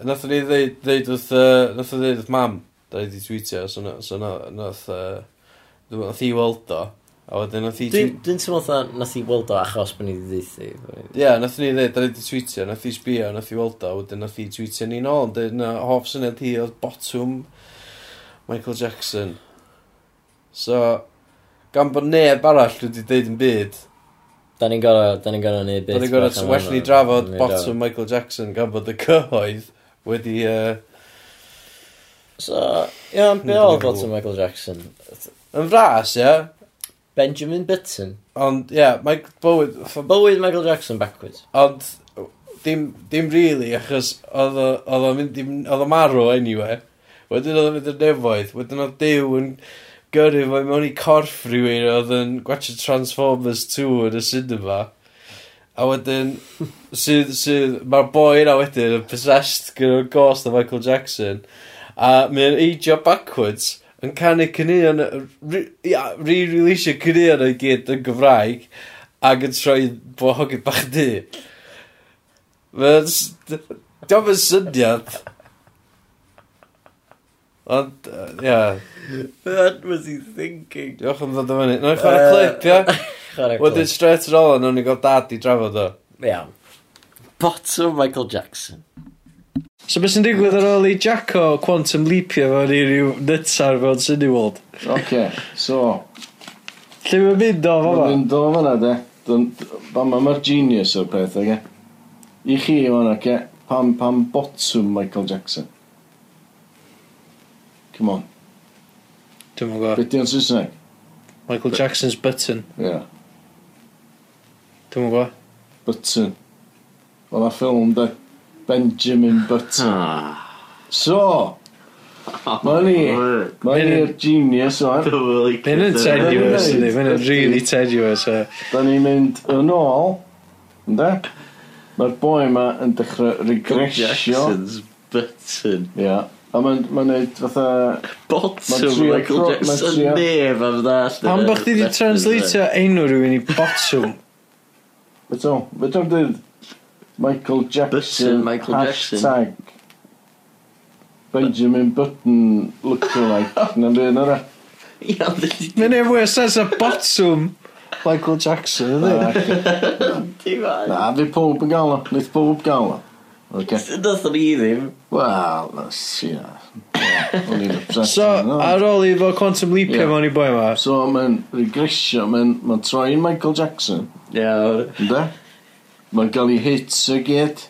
Nath ni ddeud wrth... Nath ni ddeud wrth mam, da i di tweetio, so nath... Nath i weld o. A wedyn nath i... Dwi'n dwi teimlo fatha nath i weld o achos bod ni wedi ddeithi. Ie, nath ni ddweud, da ni wedi tweetio, nath i sbio, nath i weld o, wedyn nath i tweetio ni nôl, ond dweud na hoff syniad hi oedd botwm Michael Jackson. So, gan bod neb arall wedi deud yn byd, Da ni'n gorau, da ni'n gorau neud bit. Da ni'n gorau, well ni drafod botwm Michael Jackson gan bod y cyhoedd wedi... Uh... So, ie, yeah, be oedd botwm Michael Jackson? Yn fras, ie? Yeah? Benjamin Button. Ond, ie, yeah, mae bywyd... Bywyd Michael Jackson backwards. Ond, dim, dim really, achos oedd o'n mynd, oedd o marw anyway. Wedyn oedd o'n mynd i'r nefoedd, wedyn oedd dew yn gyrru fo mewn i corff rhywun oedd yn gwachio Transformers 2 yn y cinema. A wedyn, sydd, sydd, mae'r boi yna wedyn yn possessed gyda'r ghost o Michael Jackson. A mae'n eidio backwards yn canu cynnion, re-releasio cynnion o'i gyd yn Gymraeg ac yn troi bohogi bach di. Diolch yn syniad. Ond, ia. What was he thinking? Diolch am ddod o fyny. Nw'n chwarae clip, ia? Chwarae clip. Wedyn straight ar ôl, nw'n i gael dad i drafod o. Iawn. Bottom Michael Jackson. So beth sy'n digwydd ar ôl i Jacko quantum leapio fewn i ryw nytsar fewn Cineworld? Oce, so... Lle mae'n mynd o fama? Mae'n mynd o fama, de. Fama mae'r genius o'r peth, oge. I chi o'n oce? Pam, pam botwm Michael Jackson? Come on. Dwi'n mwyn gwybod. Beth o'n Saesneg? Michael Jackson's button. Ie. Dwi'n mwyn gwybod. Button. Oedd a ffilm, de. Benjamin Button. Ah. So, Mae ni, mae ni'r genius o'n. Mae'n yn tenuous, ydy, mae'n yn really tenuous. Da ni'n mynd yn ôl, ynddo? Mae'r boi yma yn dechrau regresio. Jackson's button. Ia. Yeah. A mae'n ma neud fatha... Bottom, Michael Jackson, nef am ddall. Pam bach di di translatio enw rhywun i bottom? Beto, beto'r dydd? Michael Jackson, Button Michael hashtag Jackson. Benjamin Button lookalike. Na'n rhan yna. Mae'n ei fwy sens a botwm. Michael Jackson, ydy? Na, fi pob yn gael o. Nid pob gael o. Okay. Nath o'n i ddim. Wel, nes i na. O'n i'n obsessed. So, yna. ar ôl i fo Quantum Leapio Ie. mewn i boi yma. So, mae'n regresio, mae'n mae'n troi'n Michael Jackson. Ia, o'r- Mae'n cael ei hits y gyd.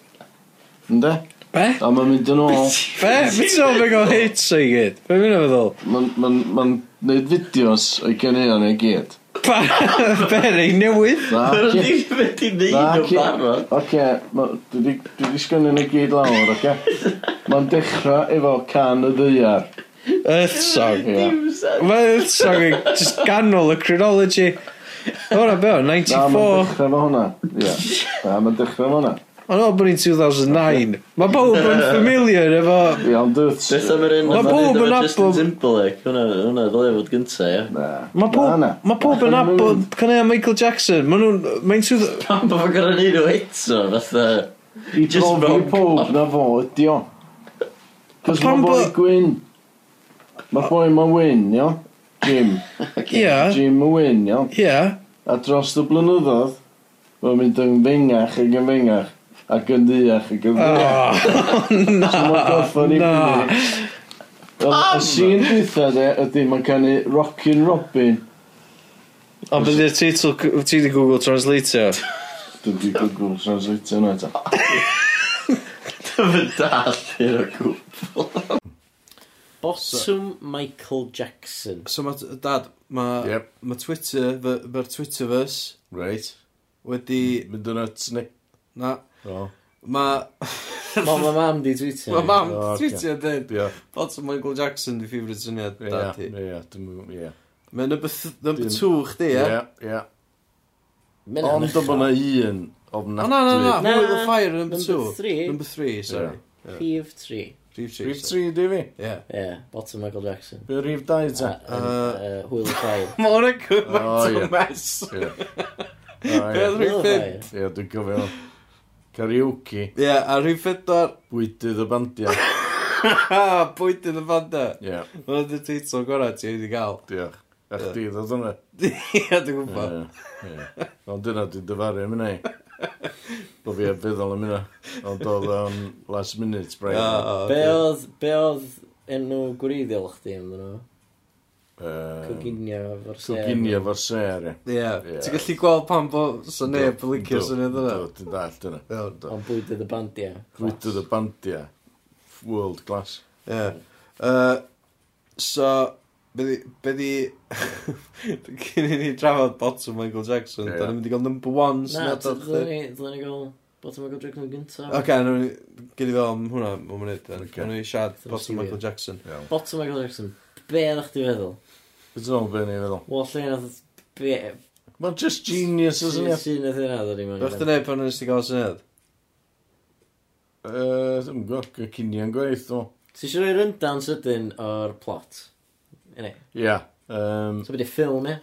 Ynda? Be? A mae'n mynd yn ôl. Be? Beth o'n fe gael hits o'i gyd? Be fi'n meddwl? Mae'n ma ma neud fideos o'i cynnion o'i gyd. Be? Rei newydd? Na, oce. Fe di neud o barod. Oce, dwi wedi sgynnu nhw gyd lawr, oce? Mae'n dechrau efo can y ddiar. Earth song. Mae Earth song yn just ganol y chronology. Hwna, be o, 94? Na, mae'n dechrau efo hwnna. Ie. Na, mae'n dechrau yma na. Ond o, bod ni'n 2009. Mae bawb yn familiar efo... Ie, ond dwt. Beth am yr un Mae pob yn Justin abod- Timberlake? Hwna, hwna, ddylai fod gynta, ia. Na. Mae pob, Na, ma pob yn abod caneu Michael Jackson. Mae nhw'n... Mae'n sydd... Pam bod fo'n gorau neud o eto, fatha... I Just brofi wrong pob na fo ydi o. Cos Pam mae boi bo- gwyn. Mae boi ma wyn, iawn. Jim. Ie, Jim y wyn, iawn. ie. A dros y blynyddoedd, Mae'n mynd yn fengach ac yn fengach. Ac yn ddiach ac yn ddiach. Oh, na, so mae'n gorffan i fyny. Y sîn dwytha de, ydy mae'n canu Rockin' Robin. O, beth yw'r teitl, ti di Google Translate Dwi di Google Translate yna eto. Dwi'n fy dall i'r o gwbl. Bottom Michael Jackson. So mae, dad, mae yep. ma Twitter, mae'r Twitterverse. Right wedi... Mynd yn nuts ni. Na. O. Mae... Mae ma mam di tweetio. Mae mam di tweetio yn dweud. Bod Michael Jackson di ffifryd syniad dati. Ie, ie, dwi'n... Ie. Mae number, number two chdi, ie? Ie, ie. Ond o bod na un ofnadwy. O, na, na, na. Mwy o ffair number two. Number three. Number three, sorry. Rhif tri. Rhif tri. Rhif tri, di fi? Ie. Ie, bottom Michael Jackson. Be rhif dau, ta? Hwyl y ffair. Mor y cwbeth o mes. Beth rhywun ffid? Ie, dwi'n cofio. Karaoke. Ie, a rhywun ffidwar... Bwydydd y bandia. Bwydydd y bandia? Ie. Mae'n dy teitl gorau ti wedi cael. Diolch. A chdi ddod hwnna? Ie, dwi'n gwybod. Ie, ie. Ond dyna dwi'n dyfaru am hynny. Bo fi feddwl am hynna. Ond oedd o'n last minute break. Be oedd enw gwreiddiol chdi amdano? Uh, Coginio fo'r ser. Coginio fo'r ser, ie. Ie. Ti'n gallu gweld pan bo so neb yn licio syniad yna? Do, ti'n dall dyna. Ond bwydydd y bandia. Bwydydd y bandia. World class. Ie. Uh, so, be di... Cyn i ni drafod bottom Michael Jackson, yeah. da ni'n mynd i gael number one syniad o'r chdi. Dyle ni gael bottom Michael Jackson gyntaf. Oce, gyd i fel am hwnna, mae'n mynd. Mae'n siad bottom Michael Jackson. Bottom Michael Jackson. Be ydych ti'n feddwl? Dwi'n dod beth ni'n feddwl. Wel, lle nath... Mae'n just genius, isn't it? Sy'n nath yna, ddod i'n meddwl. Rwy'n gwneud pan nes ti gael syniad? Dwi'n gwybod, cynnian gwaith, o. Ti eisiau rhoi ryndan sydyn o'r plot? Ie. Ie. So beth i ffilm, ie?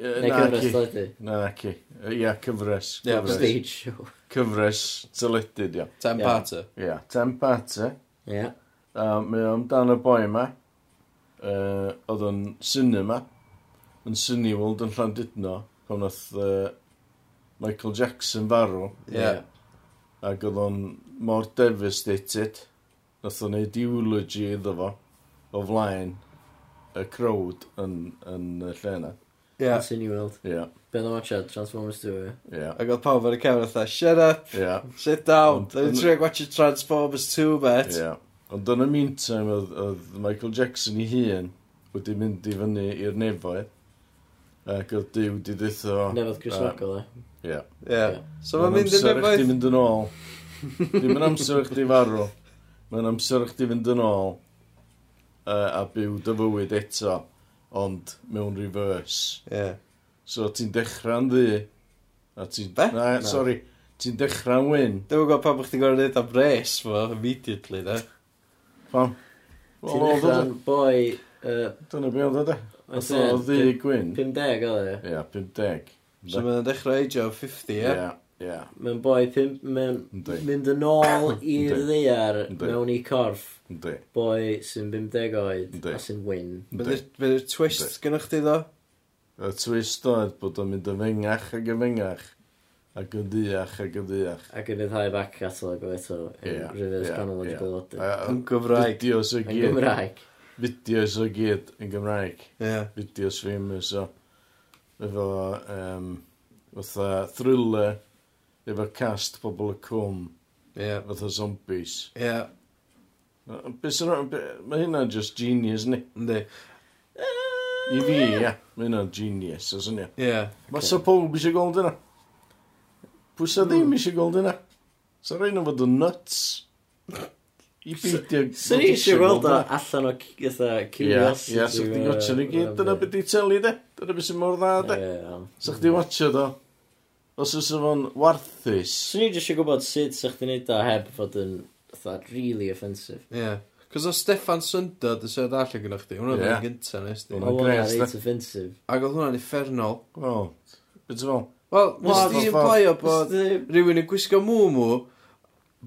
Neu cyfres teledu? Na, ci. Ie, cyfres. Stage show. Cyfres teledu, ie. Ten parter. Ie, ten parter. Ie. Mae o'n dan y boi yma uh, oedd o'n cinema, yn Cine World yn Llandudno, pan oedd uh, Michael Jackson farw. Yeah. Ac oedd o'n mor devastated, nath o'n neud eulogy iddo fo, o flaen y crowd yn, yn y lle yna. Yeah. Yn Cine World. Yeah. Ben o'n watchad, Transformers 2. Yeah. Ac oedd pawb ar y camera fatha, shut up, yeah. sit down, dwi'n trio watcha Transformers 2, bet. Yeah. Ond yn y meantime, oedd, oedd Michael Jackson i hun wedi mynd i fyny i'r nefoedd. Ac oedd Dyw di ddeitho... Nefodd Grisnogol, e? Ie. Ie. So mae'n mynd i'r nefoedd... Mae'n amser i mynd yn ôl. Dim yn amser i chdi farw. Mae'n amser i chdi fynd yn ôl. Uh, a byw dy fywyd eto. Ond mewn reverse. Ie. Yeah. So ti'n dechrau'n ddi. A ti'n... Be? Na, no. sorry. Ti'n dechrau'n wyn. Dwi'n gwybod pa bych ti'n gorau neud am res fo, immediately, da. Pam? Ti'n edrych boi... Dyna be oedd ydy. Oedd o ddi gwyn. 50 oedd e? Ie, 50. So mae'n dechrau age o 50, ie? Ie, ie. Mae'n boi, mae'n mynd yn ôl i'r ddear mewn i corff. Ynddi. Boi sy'n 50 oed a sy'n wyn. Bydd y twist gynnwch chi ddo? Y twist oedd bod o'n mynd yn fengach ac yn fengach. Ac yn ddiach, ac yn ddiach. Ac yn iddhau back catalog o eto, yn yeah, reverse yeah, chronological yeah. order. Yn Gymraeg. Fideos o gyd. Yn Gymraeg. Fideos o gyd yn Gymraeg. Yeah. Fideos famous o. Efo, um, fatha thriller, efo cast pobl y cwm. Yeah. Fatha zombies. Yeah. Mae hynna'n just genius, ni? Ynddi. I fi, ia. Mae hynna'n genius, os yna. Yeah. Mae sa pob eisiau gweld yna. Pwy sa ddim hmm. eisiau gweld yna? Sa rhaid nhw fod yn nuts. I beidio... ni eisiau gweld o allan o eitha curiosity. Ia, sa chdi gotio ni gyd. Dyna beth i teli de. Dyna beth sy'n mor dda de. Sa chdi watcho do. Os oes efo'n warthus. Swn i jyst gwybod sut sa'ch di neud o heb fod yn really offensive. Ie. Cos o Stefan Syndod y sydd allan gyda chdi, hwnna yeah. yn gynta nes di. Hwnna'n gres, Ac oedd hwnna'n effernol. Wel, beth ti'n fel? Wel, nes di implio bod rhywun yn gwisgo mŵ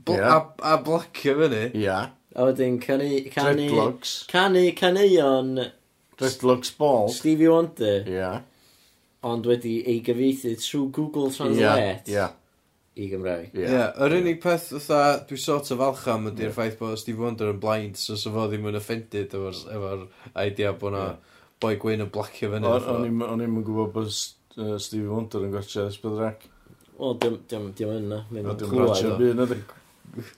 bl- Ie. a, a blacio fyny. Ia. A wedyn canu... canu Dreadlocks. Canu caneuon Dreadlocks ball. Stevie Wonder, Ia. ond wedi ei gyfeithi trwy Google Translate Ia. i Gymraeg. Ie, Ia. yr unig peth fatha dwi sort of falch am ydy'r ffaith bod Steve Wonder yn blind, so so fo ddim yn offended efo'r efo idea bod na boi gwyn yn blacio fyny. O'n fatha. i'm- o'n i'm yn gwybod bod s- uh, Stevie Wonder yn gwerthu Ysbydrac. Wel, diom, diom, diom yna. O, diom gwerthu yn byd, ydy.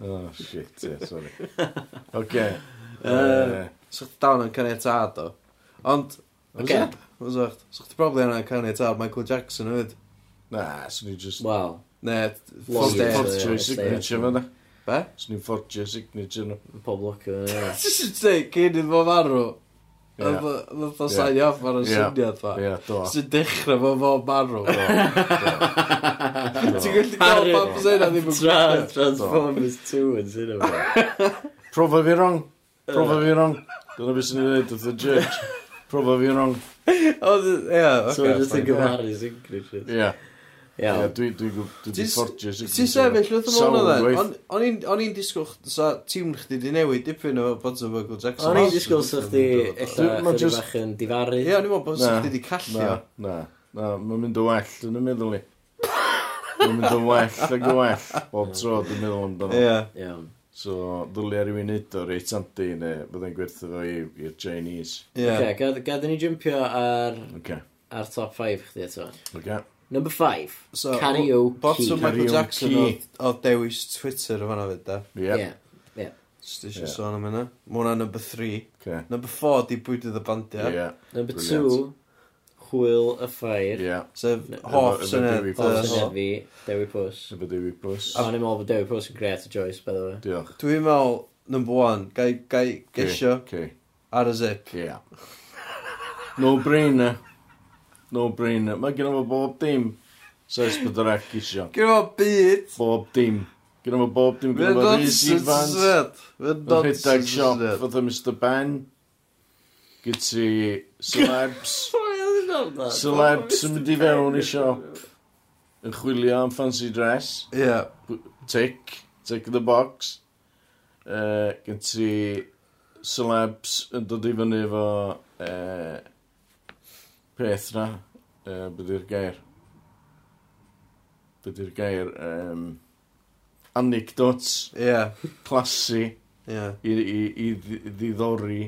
Oh, shit, yeah, sorry. Oce. So, dawn yn caniatad o. Ond, oce, was ocht. So, chdi probably yna caniatad Michael Jackson ywyd. Na, so ni just... Wel. Ne, fortune signature fyna. Be? So ni'n fortune signature nhw. Pob locio, ie. Just say, cyn iddo fo farw. Fydd o sain off ar y syniad fa. Ie, do. Sy'n dechrau fo fo marw. Ti'n gallu gael pam sy'n a ddim yn gwybod. Transformers 2 yn sy'n yma. Profa fi wrong. Profa fi wrong. Dyna beth sy'n ei wneud wrth y judge. Profa fi wrong. Ie, oce. So just yn gymaru sy'n Ie. Iawn. Dwi'n dwi, dwi, dwi ffordius. Ti'n sefyll wrth ymlaen o dden? O'n i'n disgwyl sa tîm chdi di newid dipyn o bod Bonzo Michael Jackson. O'n i'n disgwyl sa chdi eithaf chydig bach yn difaru. Ie, o'n i'n meddwl bod sa chdi di callio. Na, na, na, mae'n mynd o well yn y meddwl i Mae'n mynd o well ag o well bob tro dwi'n meddwl amdano. Ie. Iawn. So, ddylia rhywun neud o reit anti neu byddai'n gwerthu fo i'r Chinese. Ie. Yeah. Okay, gadw ni jympio ar, okay. ar top 5 chdi eto. Okay. Number 5. So, karaoke. Bottom Michael Jackson oedd, oedd dewis Twitter o fanna fyd, da. Ie. Ie. Just eisiau sôn am yna. Mae hwnna number 3. Okay. Number 4, di bwydydd y bandiau. Yeah. Number 2, Hwyl y Ffair. Ie. Sef hoff syniad. Hoff syniad fi, Dewi Pws. Efo Dewi Pws. A ni'n meddwl bod Dewi Pws yn great a choice, by the way. Diolch. Dwi'n meddwl, number 1, gai, gai gesio ar y zip. Ie. No brainer no-brainer. Mae gen i fo bob dim. Saes bod yr ac isio. Gen fo byd. Bob dim. Gen fo bob dim. Gen fo Rhys Ifans. Fe'n nonsens. Rhedeg siop fatha Mr Ben. Gyd ti celebs. Celebs yn mynd i fewn i siop. Yn chwilio am fancy dress. Ie. Tick. Tick the box. Uh, gyd ti celebs yn dod i fyny efo... Uh, peth na, uh, byddu'r gair. Byddu'r gair, um, anecdotes, yeah. clasu, yeah. i, i, i ddiddori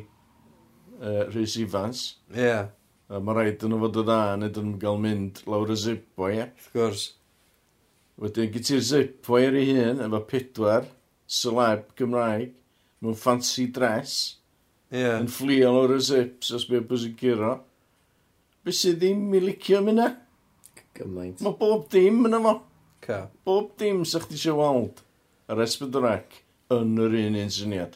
uh, Rhys Ifans. Yeah. A mae rhaid yn fod y dda, nid yn gael mynd lawr y zip wire. Of gwrs. Wedyn, gyd ti'r zip wire i hun, efo pedwar, celeb Gymraeg, mewn fancy dress, yeah. yn fflio lawr y zips os bydd bwys yn giro. Be sydd ddim i licio mynd Gymaint. Mae bob dim yn efo. Ca. Bob dim sy'ch chi eisiau weld yr esbydrac yn yr un un syniad.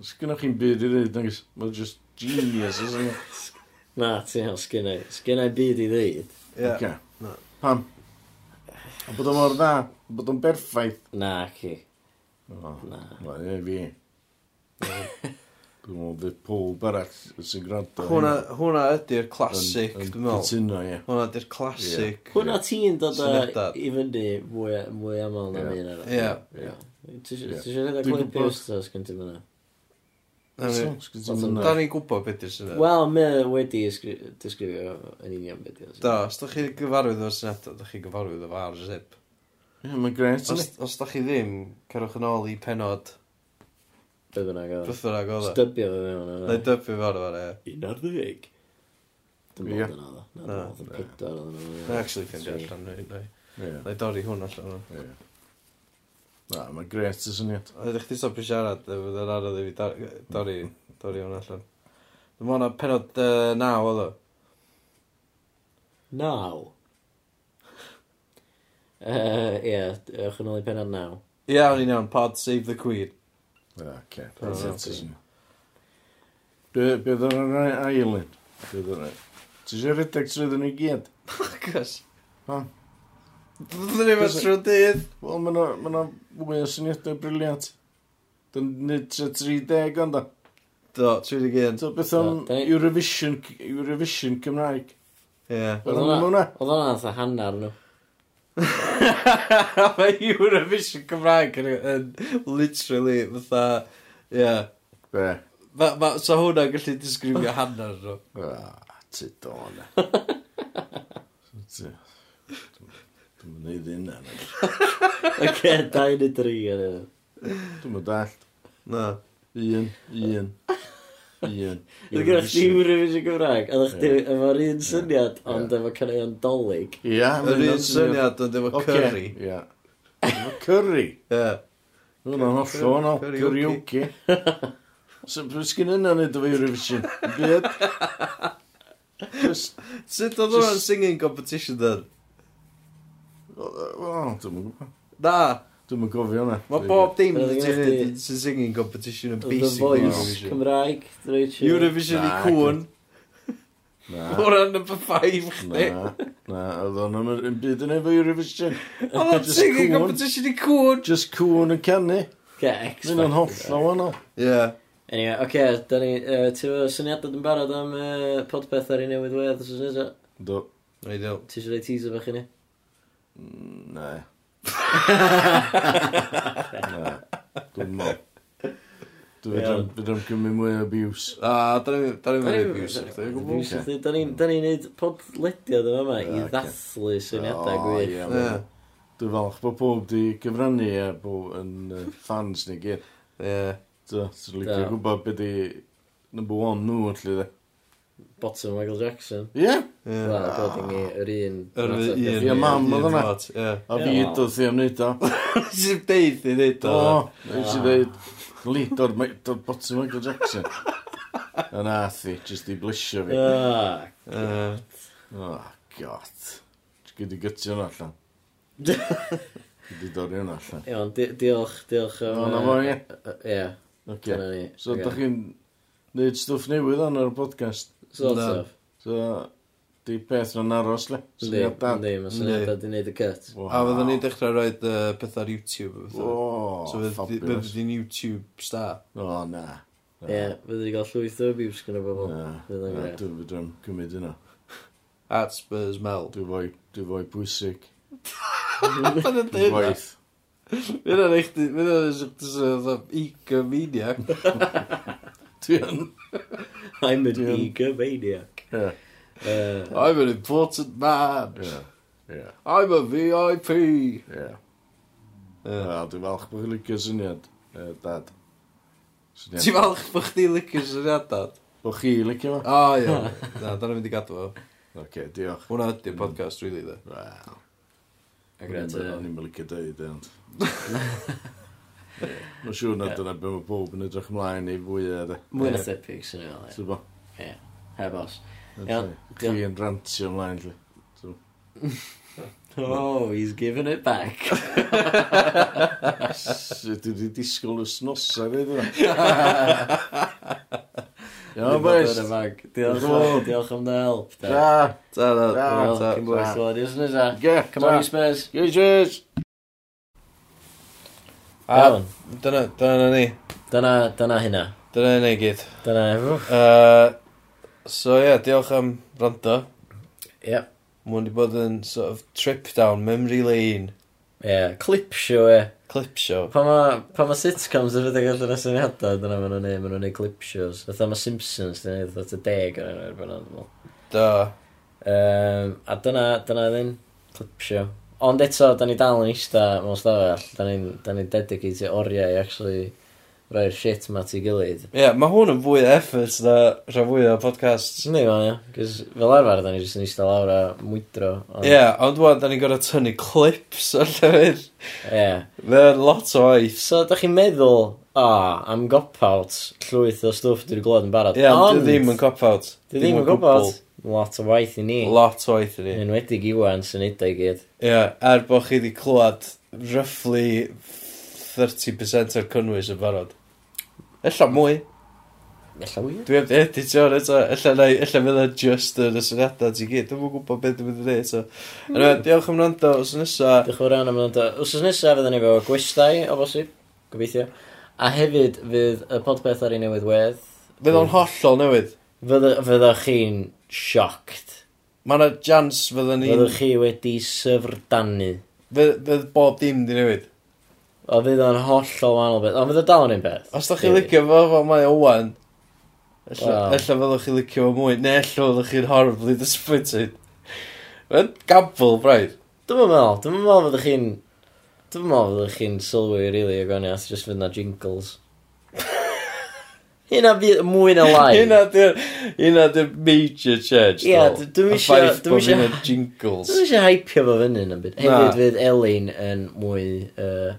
Os gynnwch chi'n byd i ddweud, nagos, mae'n just genius. Na, ti hel, sgynnau. Sgynnau byd i ddweud. Ie. Ca. Na. Pam? A bod o'n mor dda, bod o'n berffaith. Na, ci. O, na. Wel, e fi. Dwi'n meddwl, fydd pob arall sy'n gwrando. Hwna, hwna ydy'r clasic, dwi'n meddwl. Cytuno, ie. Hwna ydy'r clasic. Hwna ti'n dod i fynd i mwy, mwy aml na fi yna. Ie. Ti eisiau rhaid clip post ystos gen ti fyna? Da ni'n gwybod beth yw'r syniad. Wel, mae wedi disgrifio yn union beth yw'r syniad. Da, os da chi gyfarwydd o'r syniad, da chi gyfarwydd o'r ar zip. Ie, mae'n gret. Os da chi ddim, cerwch yn ôl i penod Beth yna gael. Beth yna gael. Stybio fe mewn. Neu dybio fe mewn, ie. Un ar ddeg. Dim ond yna, dda. Na, oedd yn pedwar oedd yna. Na, actually, ffeindio allan nhw. Neu dorri hwn allan nhw. Na, mae'n gret y syniad. Oedd eich di stopio siarad, oedd yn anodd i fi dorri, dorri hwn allan. Dim ond penod uh, naw oedd o. Naw? Ie, uh, yeah, ewch yn ôl i penod naw. Ie, o'n i'n iawn, pod Save the Queen. Oce. Bydd ar yr ailyn. Bydd ar yr Ti eisiau rhedeg trwyddyn nhw gyd? Bacos. Ha? Byddwn ni fod e- trwy dydd. Wel, mae yna fwy o syniadau briliant. Dyn nid tre 30 ond da. Do, 31. Do, beth o'n Eurovision, Eurovision Cymraeg. Ie. Oedd hwnna, oedd hwnna fatha hannar nhw. Mae Eurovision Cymraeg yn, yn literally fatha, ie. Be? Ma, ma, so hwnna'n gallu disgrifio hanner nhw. Ah, ti don. E. Dwi'n mynd i hynna. Ac e, dau neu dri yn yna. Dwi'n mynd allt. Na, un, un. Un. Oedd gyda chdi Eurovision Gymraeg, a chdi efo'r un syniad, ond efo caneuon dolyg. Ia, yr un syniad, ond efo curry. Ia. Efo curry? Ie. Oedd o'n holl o'n o, karaoke. So, pwy sgyn yna nid efo Eurovision? Byd? Sut oedd o'n singing competition dyn? Wel, dwi'n gwybod. Na. Dwi'n mynd gofio hwnna. Mae bob dim yn sy'n singing competition yn basic. The Voice Cymraeg. Eurovision i cwn. O ran number 5 chdi. Na, oedd o'n yn byd yn efo Eurovision. Oedd o'n singing competition i cwn. Just cwn yn canu. Ge, X. Mynd yn hollol wahanol. Ie. Anyway, oce, da ni, uh, ti fo syniadau dwi'n barod am uh, podpeth ar ei newydd wedd os oes nesaf? Do. Ideal. Ti eisiau rei teaser fach i ni? Mm, na, na. Dwi'n mo. Dwi'n dwi'n gymryd mwy o abuse. A, da ni'n mynd abuse. Da ni'n neud podlediad yma yma i ddathlu syniadau gwych. Dwi'n falch bod pob di gyfrannu a bod yn fans ni gyd. Ie. Dwi'n licio gwybod beth di number one nhw, allu dde bottom Michael Jackson. Ie? Yeah. Yeah. Wel, according i, ah. yr un... Yr un... Ie, mam oedd yna. A fi ydwth i am wneud o. Si'n deud i wneud o. O, si'n deud, lidor bottom Michael Jackson. Yn athi, jyst i blisio fi. Oh, god. Gyd i gytio hwnna allan. Gyd i dorri hwnna allan. Iawn, diolch, diolch am... O, na fo, ie. Ie. Okay. So, da chi'n... Neud stwff newydd on ar y podcast. Sort Yndan. of. So, di peth na'n aros le. Yndi, Syniadau. yndi, mae syniadau di wneud y cut. Wow. A fydden ni'n dechrau rhoi uh, pethau ar YouTube. Oh, O, so fydd- fabulous. fydd YouTube star. O, na. Ie, fyddi gael llwyth o abuse gyda bobl. Na, Fydd yn na, greu. dwi'n dwi'n cymryd yna. At Spurs Mel. Dwi'n fwy, dwi'n fwy bwysig. Pan yn Dwi'n dweud na. waith. Fy'n o'n eich, fy'n o'n eich, fy'n o'n eich egomaniac. Dwi yn... I'm an Dwi'n- Yeah. Uh, I'm an important man. Yeah. Yeah. I'm a VIP. Yeah. Yeah. Dwi'n falch bod chi'n licio syniad, eh, dad. Syniad. Ti'n falch bod chdi licio syniadad? Bod chi licio O, ie. Na, da ni'n mynd i gadw fo. Oce, diolch. Hwna ydy'r podcast, really, dde. Wel, Ac o'n i'n o'n i'n mynd licio dweud, ond. Mae'n siŵr na dyna beth mae pob yn edrych ymlaen i fwy o de. Mwy na third pics yn ymlaen. Ti'n bo? Ie. Heb os. Chi yn rantio ymlaen, lli. Oh, he's giving it back. Dwi wedi disgwyl y snosa fi, dwi'n Iawn, boys. Diolch, diolch am dy help. Da. Da, da, da. Cyn bwys, diolch yn ysaf. Come on, you Spurs. Go, A Iawn. dyna, dyna ni. Dyna, dyna hynna. Dyna ni gyd. Dyna efo. Uh, so ie, yeah, diolch am rando. Ie. Mwyn wedi bod yn sort of trip down memory lane. Ie, clip show e. Clip show. Pa ma, pa ma sitcoms yn rhedeg allan o syniadau, dyna maen nhw'n neud, maen nhw'n neud clip shows. Fytha ma Simpsons, dyna neud, fytha deg yn enw erbyn o'n erbyn o'n Um, o'n dyna, o'n erbyn o'n erbyn Ond eto, da ni dal yn eista mewn stafell, da ni'n ni, ni dedicated oriau i actually rhoi'r shit ma ti gilydd. Ie, yeah, mae hwn yn fwy o effort na rhan fwy o podcasts. Ni ma, ie. Cys fel arfer, da ni jyst yn eista lawr a mwydro. Ie, yeah, ond wan, da ni'n gorau tynnu clips o llefydd. Ie. Yeah. Mae'n lot o waith. So, da chi'n meddwl, a, oh, am gop-out, llwyth o stwff dwi'n glod yn barod. Ie, yeah, ond... Dwi ddim yn gop-out. Dwi ddim yn gop-out. Lot o waith i ni. Lot o waith i ni. Yn wedig Iwan sy'n neud i gyd. Ie, yeah, er bod chi wedi clywed roughly 30% o'r cynnwys yn barod. Ella mwy. Ella mwy. Dwi heb editio ar eto. Ella, na, ella fydd o just yn y syniadau ti gyd. Dwi'n gwybod beth dwi'n mynd i ddweud. So. Mm. Anyway, hmm. diolch am wrando. Os nesa... Diolch yn rhan am wrando. Os nesa fydden ni efo gwestai, o bosib. Gobeithio. A hefyd fydd y podpeth ar ei newydd wedd. Fydd o'n hollol newydd. Fyddwch chi'n shocked. Mae yna jans fydden ni... Fyddwch chi wedi syfrdanu. Fydd fydd bob dim di newid. O fydd o'n hollol wahanol beth. Ond fydd o dal yn un beth. Os da chi licio fo, fo mae o wan. ella Wel. ella fyddwch chi licio fo mwy, neu ella fyddwch chi'n horribly disappointed. Mae'n gabl, braidd. Dwi'n meddwl, dwi'n meddwl fyddwch chi'n... Dwi'n meddwl fyddwch chi'n sylwi rili really, o gwni, ath jyst fydd na jingles. Hynna fydd mwy na lai. Hynna dy'r hynna dy'r major change. Ie, dwi'n eisiau... Dwi'n eisiau... jingles. Dwi'n eisiau hypio fo fyny yn byd. Hefyd fydd Elin yn mwy... Uh,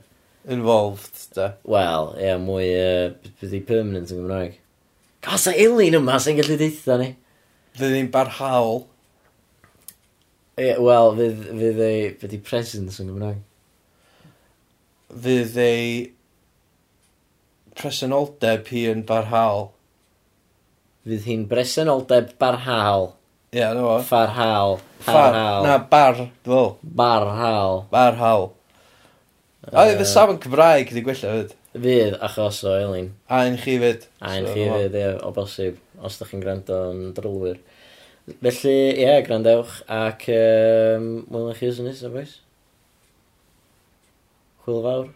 Involved, da. Wel, ie, yeah, mwy... Uh, bydd Byddi permanent yn Gymraeg. Gas a Elin yma sy'n gallu deitha ni. Fydd hi'n barhaol. Ie, yeah, wel, fydd ei... Byddi presence yn Gymraeg. Fydd ei presenoldeb hi yn barhaol. Fydd hi'n bresenoldeb barhaol. Ie, yeah, no. Farhaol. Far, na, bar, dwi'n fawr. Barhaol. Barhaol. A uh, fydd safon Cymraeg wedi gwella fyd. Fydd, achos o Elin. A yn chi fyd. A yn so, chi fyd, ie, o bosib, os da chi'n gwrando yn drylwyr. Felly, ie, yeah, grandewch, ac um, mwyn chi os yn nesaf, boys. Chwyl fawr.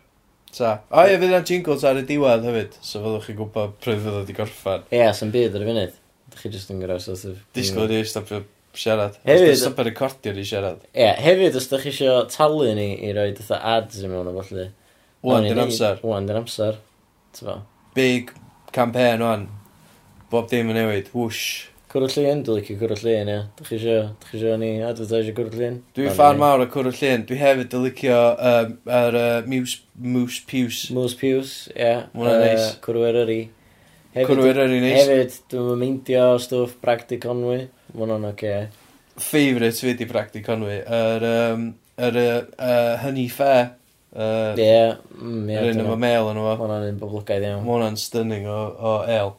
Ta. O ie, fydd yna jingles ar y diwedd hefyd, so fyddwch chi'n gwybod pryd fydd wedi gorffan. Ie, yeah, sy'n byd ar y funud. Dych chi jyst yn gyda'r sort of... Disgwyl i stopio siarad. Hefyd... Os stopio recordio ni siarad. Ie, yeah, hefyd, os dych chi eisiau talu ni i roi dytha ads i mewn o falle. Wan, dyn amser. Wan, dyn amser. Big campaign, wan. Bob dim yn newid. Whoosh. Cwrw Llyn, dwi'n licio Cwrw Llyn, ie. Dych chi isio, dych chi isio ni advertisio Cwrw Llyn? Dwi'n fan mawr o Cwrw Llyn. Dwi hefyd yn licio um, yr uh, Muse, Moose Pews, ie. Piws, ia. Mwna'n neis. Cwrw Eryri. Cwrw Eryri neis. Hefyd, dwi'n meindio stwff Bragdy Conwy. Mwna'n oce. Okay. Favourite fi di Bragdy Conwy. Yr, um, yr uh, uh, Honey Fair. Mm, ie, yr un efo mail yn efo. Mwna'n un boblogaidd iawn. Mwna'n stunning o, o el.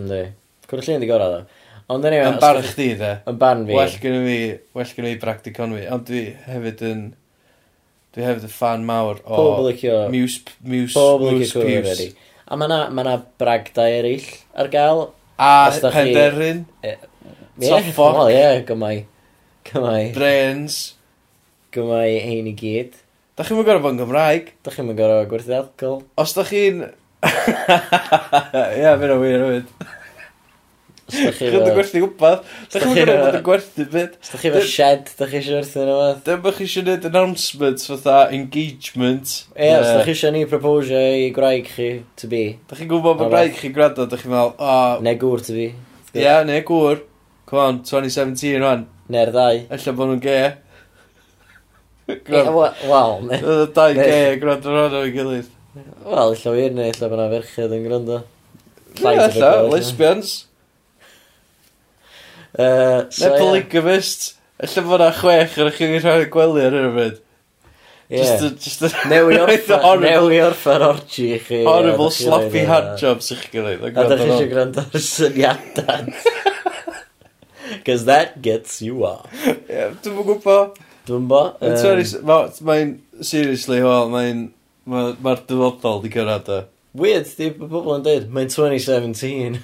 Ynddi. Cwrw Llyn di gorau, dda. Ond anyway, yn barn chdi, de. Yn barn fi. Well gen i, well gen i Bragdi Conwy. Ond dwi hefyd yn... Dwi hefyd yn fan mawr o... Pobl licio... Muse, Muse, Pobl Muse, Muse. A mae na, ma na bragdau eraill ar gael. A Penderyn. Chi... Yeah, Soffoc. Wel, ie, gymau. Gymau. Brains. Gymau ein i gyd. Da chi'n mynd gorau bod yn Gymraeg. Da chi'n mynd gorau gwerthu alcohol. Os da chi'n... Ie, yeah, o wir hefyd. Chi'n dod gwerthu gwybod? Chi'n dod bod yn gwerthu byd? Os chi fe shed, da chi eisiau werthu nhw? Dim bych chi eisiau gwneud announcements fatha engagement. Ie, os da chi eisiau ni proposio i graig chi to be. Da chi'n gwybod bod graig chi gwrando, da chi'n meddwl, o... Ne gŵr to be. Ie, ne gŵr. Come on, 2017 rwan. Ne'r ddau. Ella bod nhw'n ge. Wel, ne. Dau ge, gwrando rhan o'i gilydd. Wel, illa wir neu illa bod yna ferched yn gwrando. Ie, illa, lesbians. Uh, so, Neu polygamist. Alla fod na chwech ar eich ynghyr rhaid gwely ar hyn o bryd. Just a... Newi orffa'r orgy i chi. Horrible sloppy handjobs i chi gyrraedd. A da chi eisiau gwrando ar syniadad. Cos that gets you off. Yeah, Dwi'n gwybod. Dwi'n gwybod. Mae'n seriously, wel, mae'n... Mae'r dyfodol di gyrraedd o. E. Weird, di bobl yn dweud, mae'n 2017.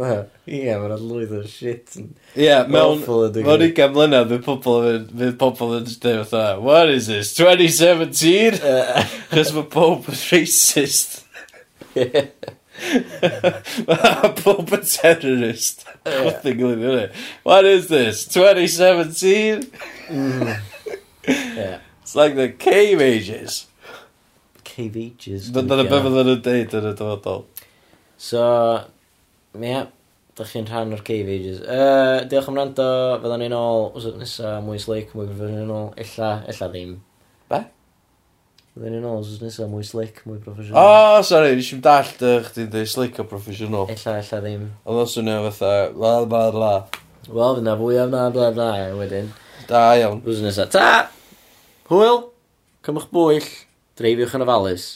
Ie, mae'n lwydd o shit. yn Ie, mewn... Mewn digwydd. 20 mlynedd, fydd pobl yn fydd pobl yn dweud fatha, what is this, 2017? Yy, Chos mae pob yn racist. Mae pob yn terrorist. Chwthu gilydd i hynny. What is this, 2017? Ie. Mm. It's like the cave ages. Cave Ages. Dyna be fydden nhw'n deud yn y dyfodol. So, Ie, da chi'n rhan o'r Cave Ages. Uh, diolch am rando, fydda ni'n ôl os ydyn nesa, mwy slick, mwy professional, yn ôl. Ella, ella ddim. Be? Fydda ni'n ôl os ydyn nesa, mwy slick, mwy professional. O, oh, sorry, nes i'n dallt uh, chdi'n dweud slick o professional. Ella, ella ddim. Ond os yna fatha, la la la. Wel, fyna fwy am na, bla bla, wedyn. Da iawn. Os ydyn nesa, ta! Hwyl, cymwch bwyll, dreifiwch yn ofalus.